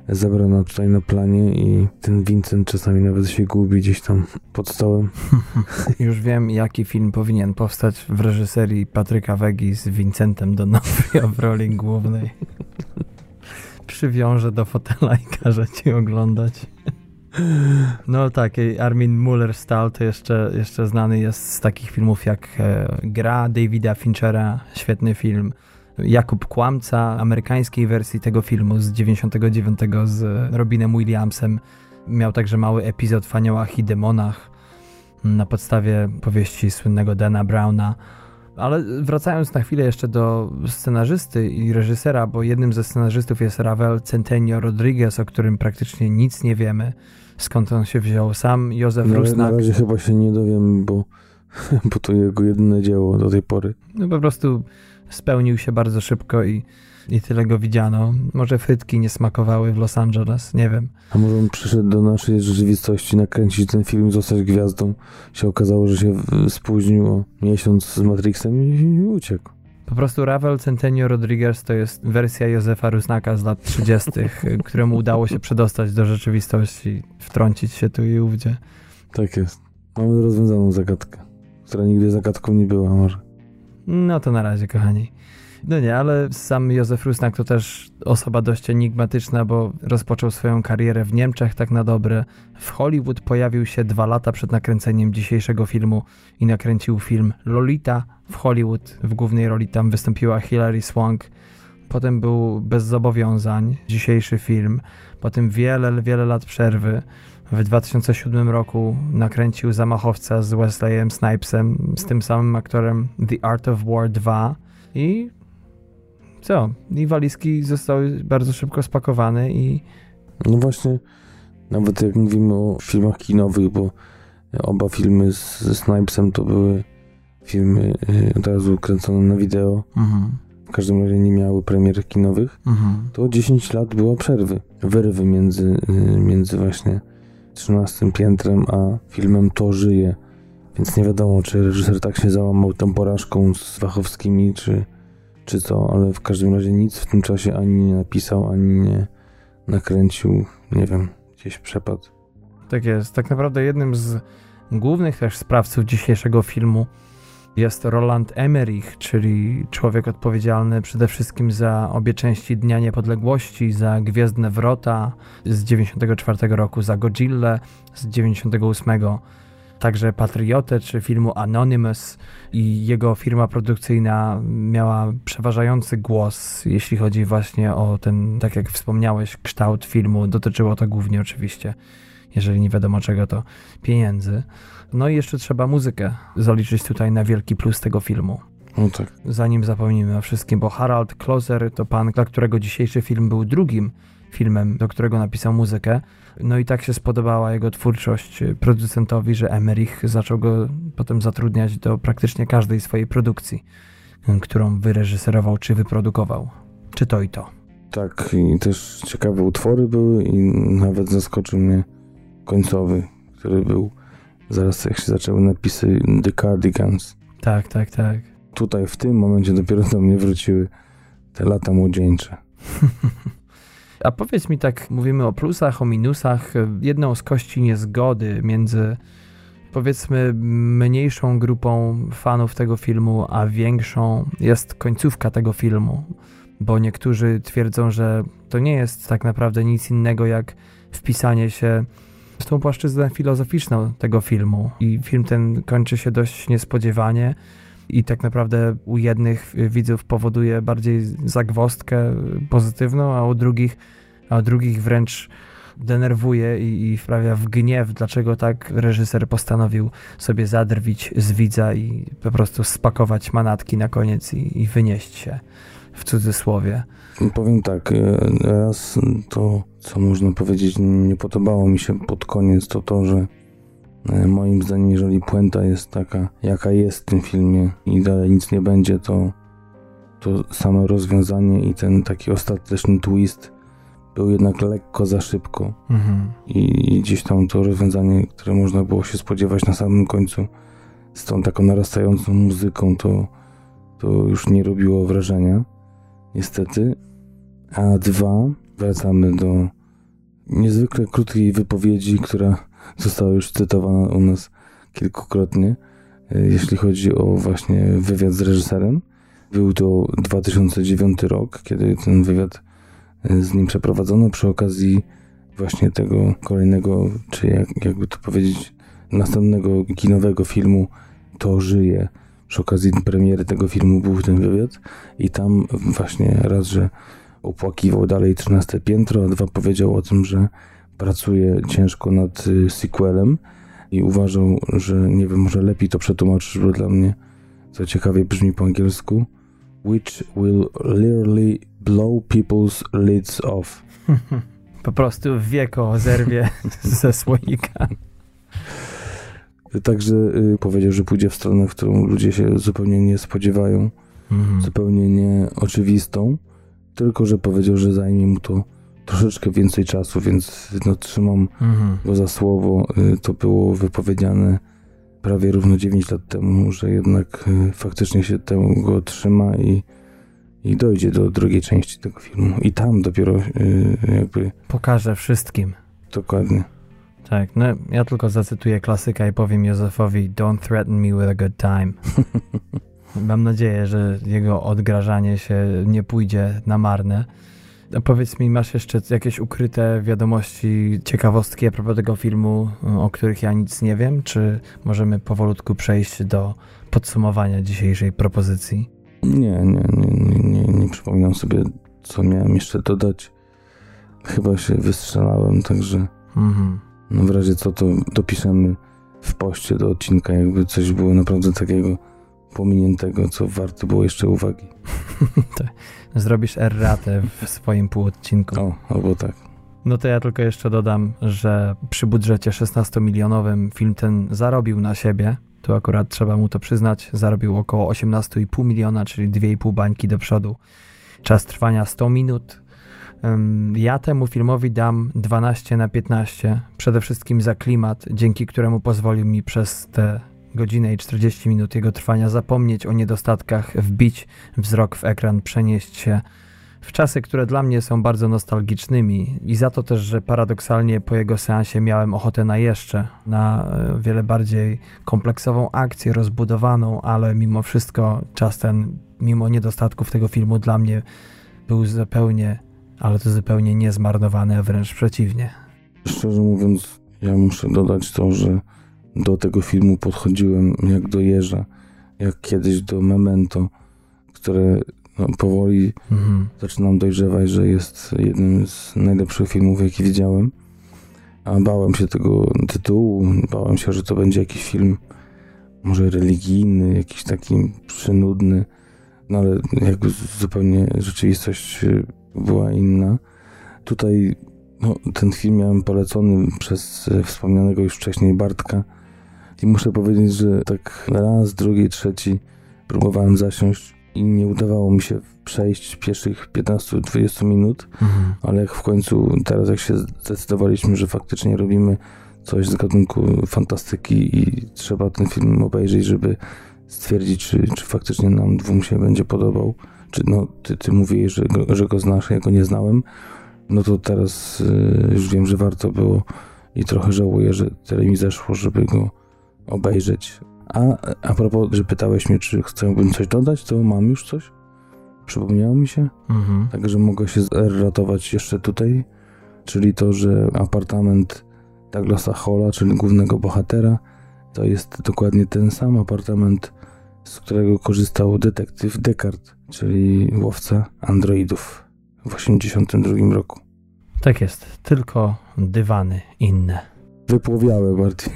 zebrana tutaj na planie i ten Vincent czasami nawet się gubi gdzieś tam pod stołem. Już wiem, jaki film powinien powstać w reżyserii Patryka Wegi z Vincentem Donofrio w roli głównej. Przywiążę do fotela i każę ci oglądać. No tak, Armin Muller-Stahl to jeszcze, jeszcze znany jest z takich filmów jak e, Gra Davida Finchera, świetny film. Jakub Kłamca, amerykańskiej wersji tego filmu z 99 z Robinem Williamsem. Miał także mały epizod w Aniołach i Demonach na podstawie powieści słynnego Dana Browna. Ale wracając na chwilę jeszcze do scenarzysty i reżysera, bo jednym ze scenarzystów jest Ravel Centenio Rodriguez, o którym praktycznie nic nie wiemy, skąd on się wziął. Sam Józef no, Rusnak. Na razie chyba się nie dowiem, bo, bo to jego jedyne dzieło do tej pory. No po prostu spełnił się bardzo szybko i, i tyle go widziano. Może frytki nie smakowały w Los Angeles, nie wiem. A może on przyszedł do naszej rzeczywistości nakręcić ten film, zostać gwiazdą. Się okazało, że się spóźnił o miesiąc z Matrixem i, uciekł. Po prostu Ravel Centenio Rodriguez to jest wersja Józefa Rusnaka z lat 30., któremu udało się przedostać do rzeczywistości, wtrącić się tu i ówdzie. Tak jest. Mamy rozwiązaną zagadkę, która nigdy zagadką nie była może. No to na razie, kochani. No nie, ale sam Józef Rusnak to też osoba dość enigmatyczna, bo rozpoczął swoją karierę w Niemczech tak na dobre. W Hollywood pojawił się dwa lata przed nakręceniem dzisiejszego filmu i nakręcił film Lolita w Hollywood. W głównej roli tam wystąpiła Hilary Swank. Potem był Bez Zobowiązań, dzisiejszy film. Potem wiele, wiele lat przerwy. W 2007 roku nakręcił Zamachowca z Wesleyem Snipesem, z tym samym aktorem The Art of War 2 i co? I walizki zostały bardzo szybko spakowane i... No właśnie, nawet jak mówimy o filmach kinowych, bo oba filmy z, ze Snipesem to były filmy y, od razu kręcone na wideo. Mhm. W każdym razie nie miały premier kinowych. Mhm. To 10 lat było przerwy, wyrwy między, y, między właśnie 13 piętrem, a filmem To żyje. Więc nie wiadomo, czy reżyser tak się załamał tą porażką z Wachowskimi, czy, czy co, ale w każdym razie nic w tym czasie ani nie napisał, ani nie nakręcił, nie wiem, gdzieś przepadł. Tak jest. Tak naprawdę jednym z głównych też sprawców dzisiejszego filmu jest Roland Emmerich, czyli człowiek odpowiedzialny przede wszystkim za obie części Dnia Niepodległości, za Gwiezdne Wrota z 94 roku, za Godzilla z 98, także Patriotę czy filmu Anonymous i jego firma produkcyjna miała przeważający głos, jeśli chodzi właśnie o ten, tak jak wspomniałeś, kształt filmu. Dotyczyło to głównie oczywiście jeżeli nie wiadomo czego, to pieniędzy. No i jeszcze trzeba muzykę zaliczyć tutaj na wielki plus tego filmu. No tak. Zanim zapomnimy o wszystkim, bo Harald Kloser to pan, dla którego dzisiejszy film był drugim filmem, do którego napisał muzykę. No i tak się spodobała jego twórczość producentowi, że Emmerich zaczął go potem zatrudniać do praktycznie każdej swojej produkcji, którą wyreżyserował czy wyprodukował. Czy to i to. Tak, i też ciekawe utwory były i nawet zaskoczył mnie końcowy, który był zaraz jak się zaczęły napisy The Cardigans. Tak, tak, tak. Tutaj w tym momencie dopiero do mnie wróciły te lata młodzieńcze. A powiedz mi tak, mówimy o plusach, o minusach. Jedną z kości niezgody między powiedzmy mniejszą grupą fanów tego filmu, a większą jest końcówka tego filmu. Bo niektórzy twierdzą, że to nie jest tak naprawdę nic innego jak wpisanie się w tą płaszczyznę filozoficzną tego filmu. I film ten kończy się dość niespodziewanie i tak naprawdę u jednych widzów powoduje bardziej zagwostkę pozytywną, a u drugich, a u drugich wręcz denerwuje i, i wprawia w gniew, dlaczego tak reżyser postanowił sobie zadrwić z widza i po prostu spakować manatki na koniec i, i wynieść się w cudzysłowie. Powiem tak, e, raz to, co można powiedzieć, nie podobało mi się pod koniec, to to, że e, moim zdaniem, jeżeli puenta jest taka, jaka jest w tym filmie i dalej nic nie będzie, to, to samo rozwiązanie i ten taki ostateczny twist był jednak lekko za szybko. Mhm. I, I gdzieś tam to rozwiązanie, które można było się spodziewać na samym końcu, z tą taką narastającą muzyką, to, to już nie robiło wrażenia niestety. A dwa, wracamy do niezwykle krótkiej wypowiedzi, która została już cytowana u nas kilkukrotnie, e, jeśli chodzi o właśnie wywiad z reżyserem. Był to 2009 rok, kiedy ten wywiad e, z nim przeprowadzono przy okazji właśnie tego kolejnego, czy jak, jakby to powiedzieć, następnego kinowego filmu To żyje przy okazji premiery tego filmu był ten wywiad i tam właśnie raz, że opłakiwał dalej 13 piętro, a dwa powiedział o tym, że pracuje ciężko nad y, sequelem i uważał, że nie wiem, może lepiej to przetłumaczyć, bo dla mnie co ciekawie brzmi po angielsku which will literally blow people's lids off. po prostu wieko zerwie ze słoika. Także y, powiedział, że pójdzie w stronę, w którą ludzie się zupełnie nie spodziewają, mhm. zupełnie nieoczywistą, tylko że powiedział, że zajmie mu to troszeczkę więcej czasu, więc no, trzymam mhm. go za słowo. Y, to było wypowiedziane prawie równo 9 lat temu, że jednak y, faktycznie się tego trzyma i, i dojdzie do drugiej części tego filmu. I tam dopiero y, jakby. Pokaże wszystkim. Dokładnie. Tak, no ja tylko zacytuję klasyka i powiem Józefowi Don't threaten me with a good time. Mam nadzieję, że jego odgrażanie się nie pójdzie na marne. A powiedz mi, masz jeszcze jakieś ukryte wiadomości, ciekawostki a propos tego filmu, o których ja nic nie wiem? Czy możemy powolutku przejść do podsumowania dzisiejszej propozycji? Nie, nie, nie, nie, nie przypominam sobie, co miałem jeszcze dodać. Chyba się wystrzelałem, także... Mhm. No w razie co, to dopiszemy w poście do odcinka, jakby coś było naprawdę takiego pominiętego, co warto było jeszcze uwagi. tak. Zrobisz erratę w swoim półodcinku. O, albo tak. No to ja tylko jeszcze dodam, że przy budżecie 16-milionowym film ten zarobił na siebie. Tu akurat trzeba mu to przyznać. Zarobił około 18,5 miliona, czyli 2,5 bańki do przodu. Czas trwania 100 minut, ja temu filmowi dam 12 na 15, przede wszystkim za klimat, dzięki któremu pozwolił mi przez te godzinę i 40 minut jego trwania zapomnieć o niedostatkach, wbić wzrok w ekran, przenieść się w czasy, które dla mnie są bardzo nostalgicznymi i za to też, że paradoksalnie po jego seansie miałem ochotę na jeszcze, na e, wiele bardziej kompleksową akcję, rozbudowaną, ale mimo wszystko czas ten, mimo niedostatków tego filmu dla mnie był zupełnie ale to zupełnie nie zmarnowane, a wręcz przeciwnie. Szczerze mówiąc, ja muszę dodać to, że do tego filmu podchodziłem jak do jeża, jak kiedyś do Memento, które no, powoli mhm. zaczynam dojrzewać, że jest jednym z najlepszych filmów, jaki widziałem. a bałem się tego tytułu, bałem się, że to będzie jakiś film może religijny, jakiś taki przynudny, no ale jakby zupełnie rzeczywistość była inna. Tutaj no, ten film miałem polecony przez wspomnianego już wcześniej Bartka i muszę powiedzieć, że tak raz, drugi, trzeci próbowałem zasiąść i nie udawało mi się przejść pierwszych 15-20 minut, mhm. ale jak w końcu teraz jak się zdecydowaliśmy, że faktycznie robimy coś z gatunku fantastyki i trzeba ten film obejrzeć, żeby stwierdzić, czy, czy faktycznie nam dwóm się będzie podobał, czy no, ty, ty mówiłeś, że go, że go znasz, ja go nie znałem, no to teraz y, już wiem, że warto było i trochę żałuję, że tyle mi zeszło, żeby go obejrzeć. A, a propos, że pytałeś mnie, czy chciałbym coś dodać, to mam już coś. Przypomniało mi się. Mhm. Także mogę się ratować jeszcze tutaj. Czyli to, że apartament Douglasa Hola, czyli głównego bohatera, to jest dokładnie ten sam apartament, z którego korzystał detektyw Descartes, czyli łowca androidów w 1982 roku. Tak jest, tylko dywany inne. Wypłowiałe bardziej.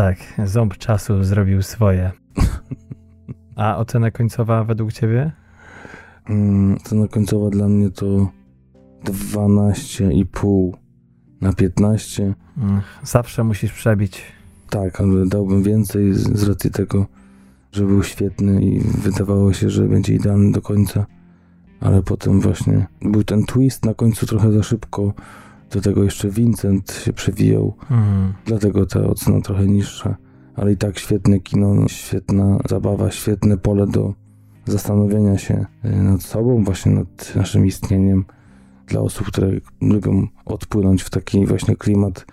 Tak, ząb czasu zrobił swoje. A ocena końcowa według ciebie? Mm, ocena końcowa dla mnie to 12,5 na 15. Zawsze musisz przebić. Tak, ale dałbym więcej z, z racji tego, że był świetny i wydawało się, że będzie idealny do końca. Ale potem właśnie był ten twist na końcu trochę za szybko. Do tego jeszcze Vincent się przewijał. Mhm. Dlatego ta ocena trochę niższa. Ale i tak świetne kino, świetna zabawa, świetne pole do zastanowienia się y, nad sobą, właśnie nad naszym istnieniem dla osób, które lubią odpłynąć w taki właśnie klimat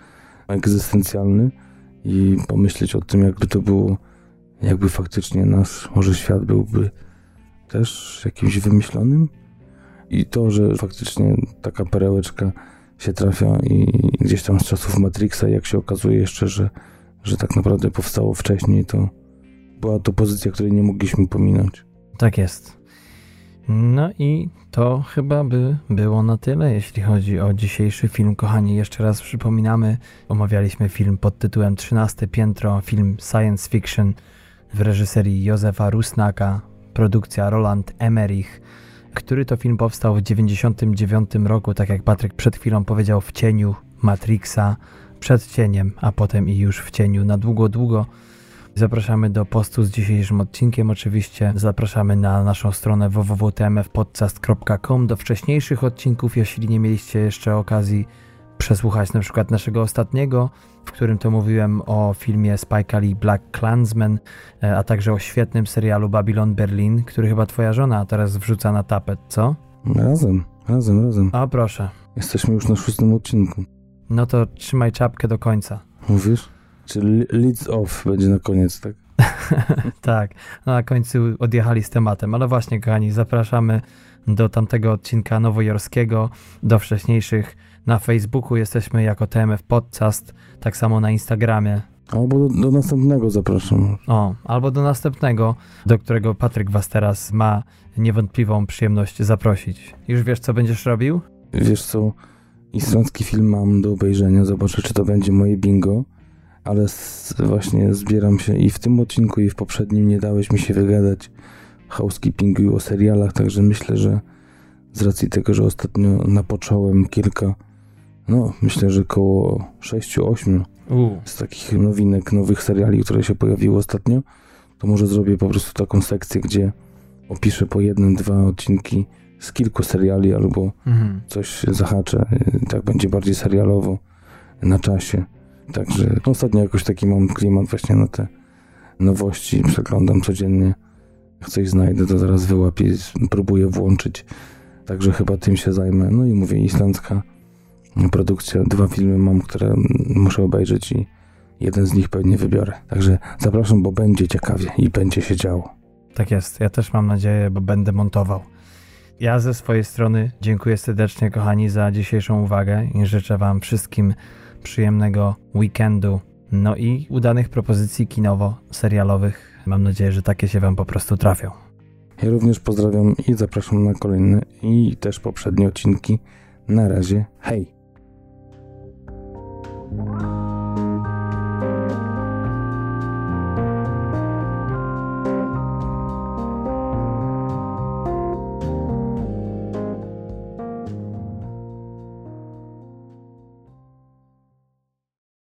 egzystencjalny i pomyśleć o tym, jakby to było, jakby faktycznie nasz może świat byłby też jakimś wymyślonym. I to, że faktycznie taka perełeczka się trafia i gdzieś tam z czasów Matrixa, jak się okazuje jeszcze, że, że tak naprawdę powstało wcześniej, to była to pozycja, której nie mogliśmy pominąć. Tak jest. No i to chyba by było na tyle, jeśli chodzi o dzisiejszy film. Kochani, jeszcze raz przypominamy, omawialiśmy film pod tytułem 13 piętro, film science fiction w reżyserii Józefa Rusnaka, produkcja Roland Emmerich, który to film powstał w 1999 roku, tak jak Patryk przed chwilą powiedział, w cieniu Matrixa, przed cieniem, a potem i już w cieniu na długo, długo. Zapraszamy do postu z dzisiejszym odcinkiem. Oczywiście zapraszamy na naszą stronę www.tmfpodcast.com do wcześniejszych odcinków, jeśli nie mieliście jeszcze okazji przesłuchać na przykład naszego ostatniego, w którym to mówiłem o filmie Spike Lee Black Klansman, e, a także o świetnym serialu Babylon Berlin, który chyba twoja żona teraz wrzuca na tapet, co? Razem, razem, razem. A proszę. Jesteśmy już na szóstym odcinku. No to trzymaj czapkę do końca. Mówisz? Czyli leads off będzie na koniec, tak? tak, no na końcu odjechali z tematem, ale właśnie kochani, zapraszamy do tamtego odcinka nowojorskiego, do wcześniejszych. Na Facebooku jesteśmy jako TMF Podcast, tak samo na Instagramie. Albo do, do, następnego zapraszam. O, albo do następnego, do którego Patryk was teraz ma niewątpliwą przyjemność zaprosić. Już wiesz, co będziesz robił? Wiesz co, islandzki film mam do obejrzenia, zobaczę, czy to będzie moje bingo ale właśnie zbieram się i w tym odcinku, i w poprzednim nie dałeś mi się wygadać housekeepingu o serialach, także myślę, że z racji tego, że ostatnio napocząłem kilka, no myślę, że około 6-8 z takich nowinek, nowych seriali, które się pojawiły ostatnio, to może zrobię po prostu taką sekcję, gdzie opiszę po jednym, dwa odcinki z kilku seriali albo mhm. coś zahaczę, tak będzie bardziej serialowo na czasie. Także ostatnio jakoś taki mam klimat właśnie na te nowości. Przeglądam codziennie. Jak coś znajdę, to zaraz wyłapię, próbuję włączyć. Także chyba tym się zajmę. No i mówię, islandzka produkcja. Dwa filmy mam, które muszę obejrzeć i jeden z nich pewnie wybiorę. Także zapraszam, bo będzie ciekawie i będzie się działo. Tak jest. Ja też mam nadzieję, bo będę montował. Ja ze swojej strony dziękuję serdecznie, kochani, za dzisiejszą uwagę i życzę Wam wszystkim przyjemnego weekendu, no i udanych propozycji kinowo-serialowych. Mam nadzieję, że takie się Wam po prostu trafią. Ja również pozdrawiam i zapraszam na kolejne i też poprzednie odcinki. Na razie, hej! Bye.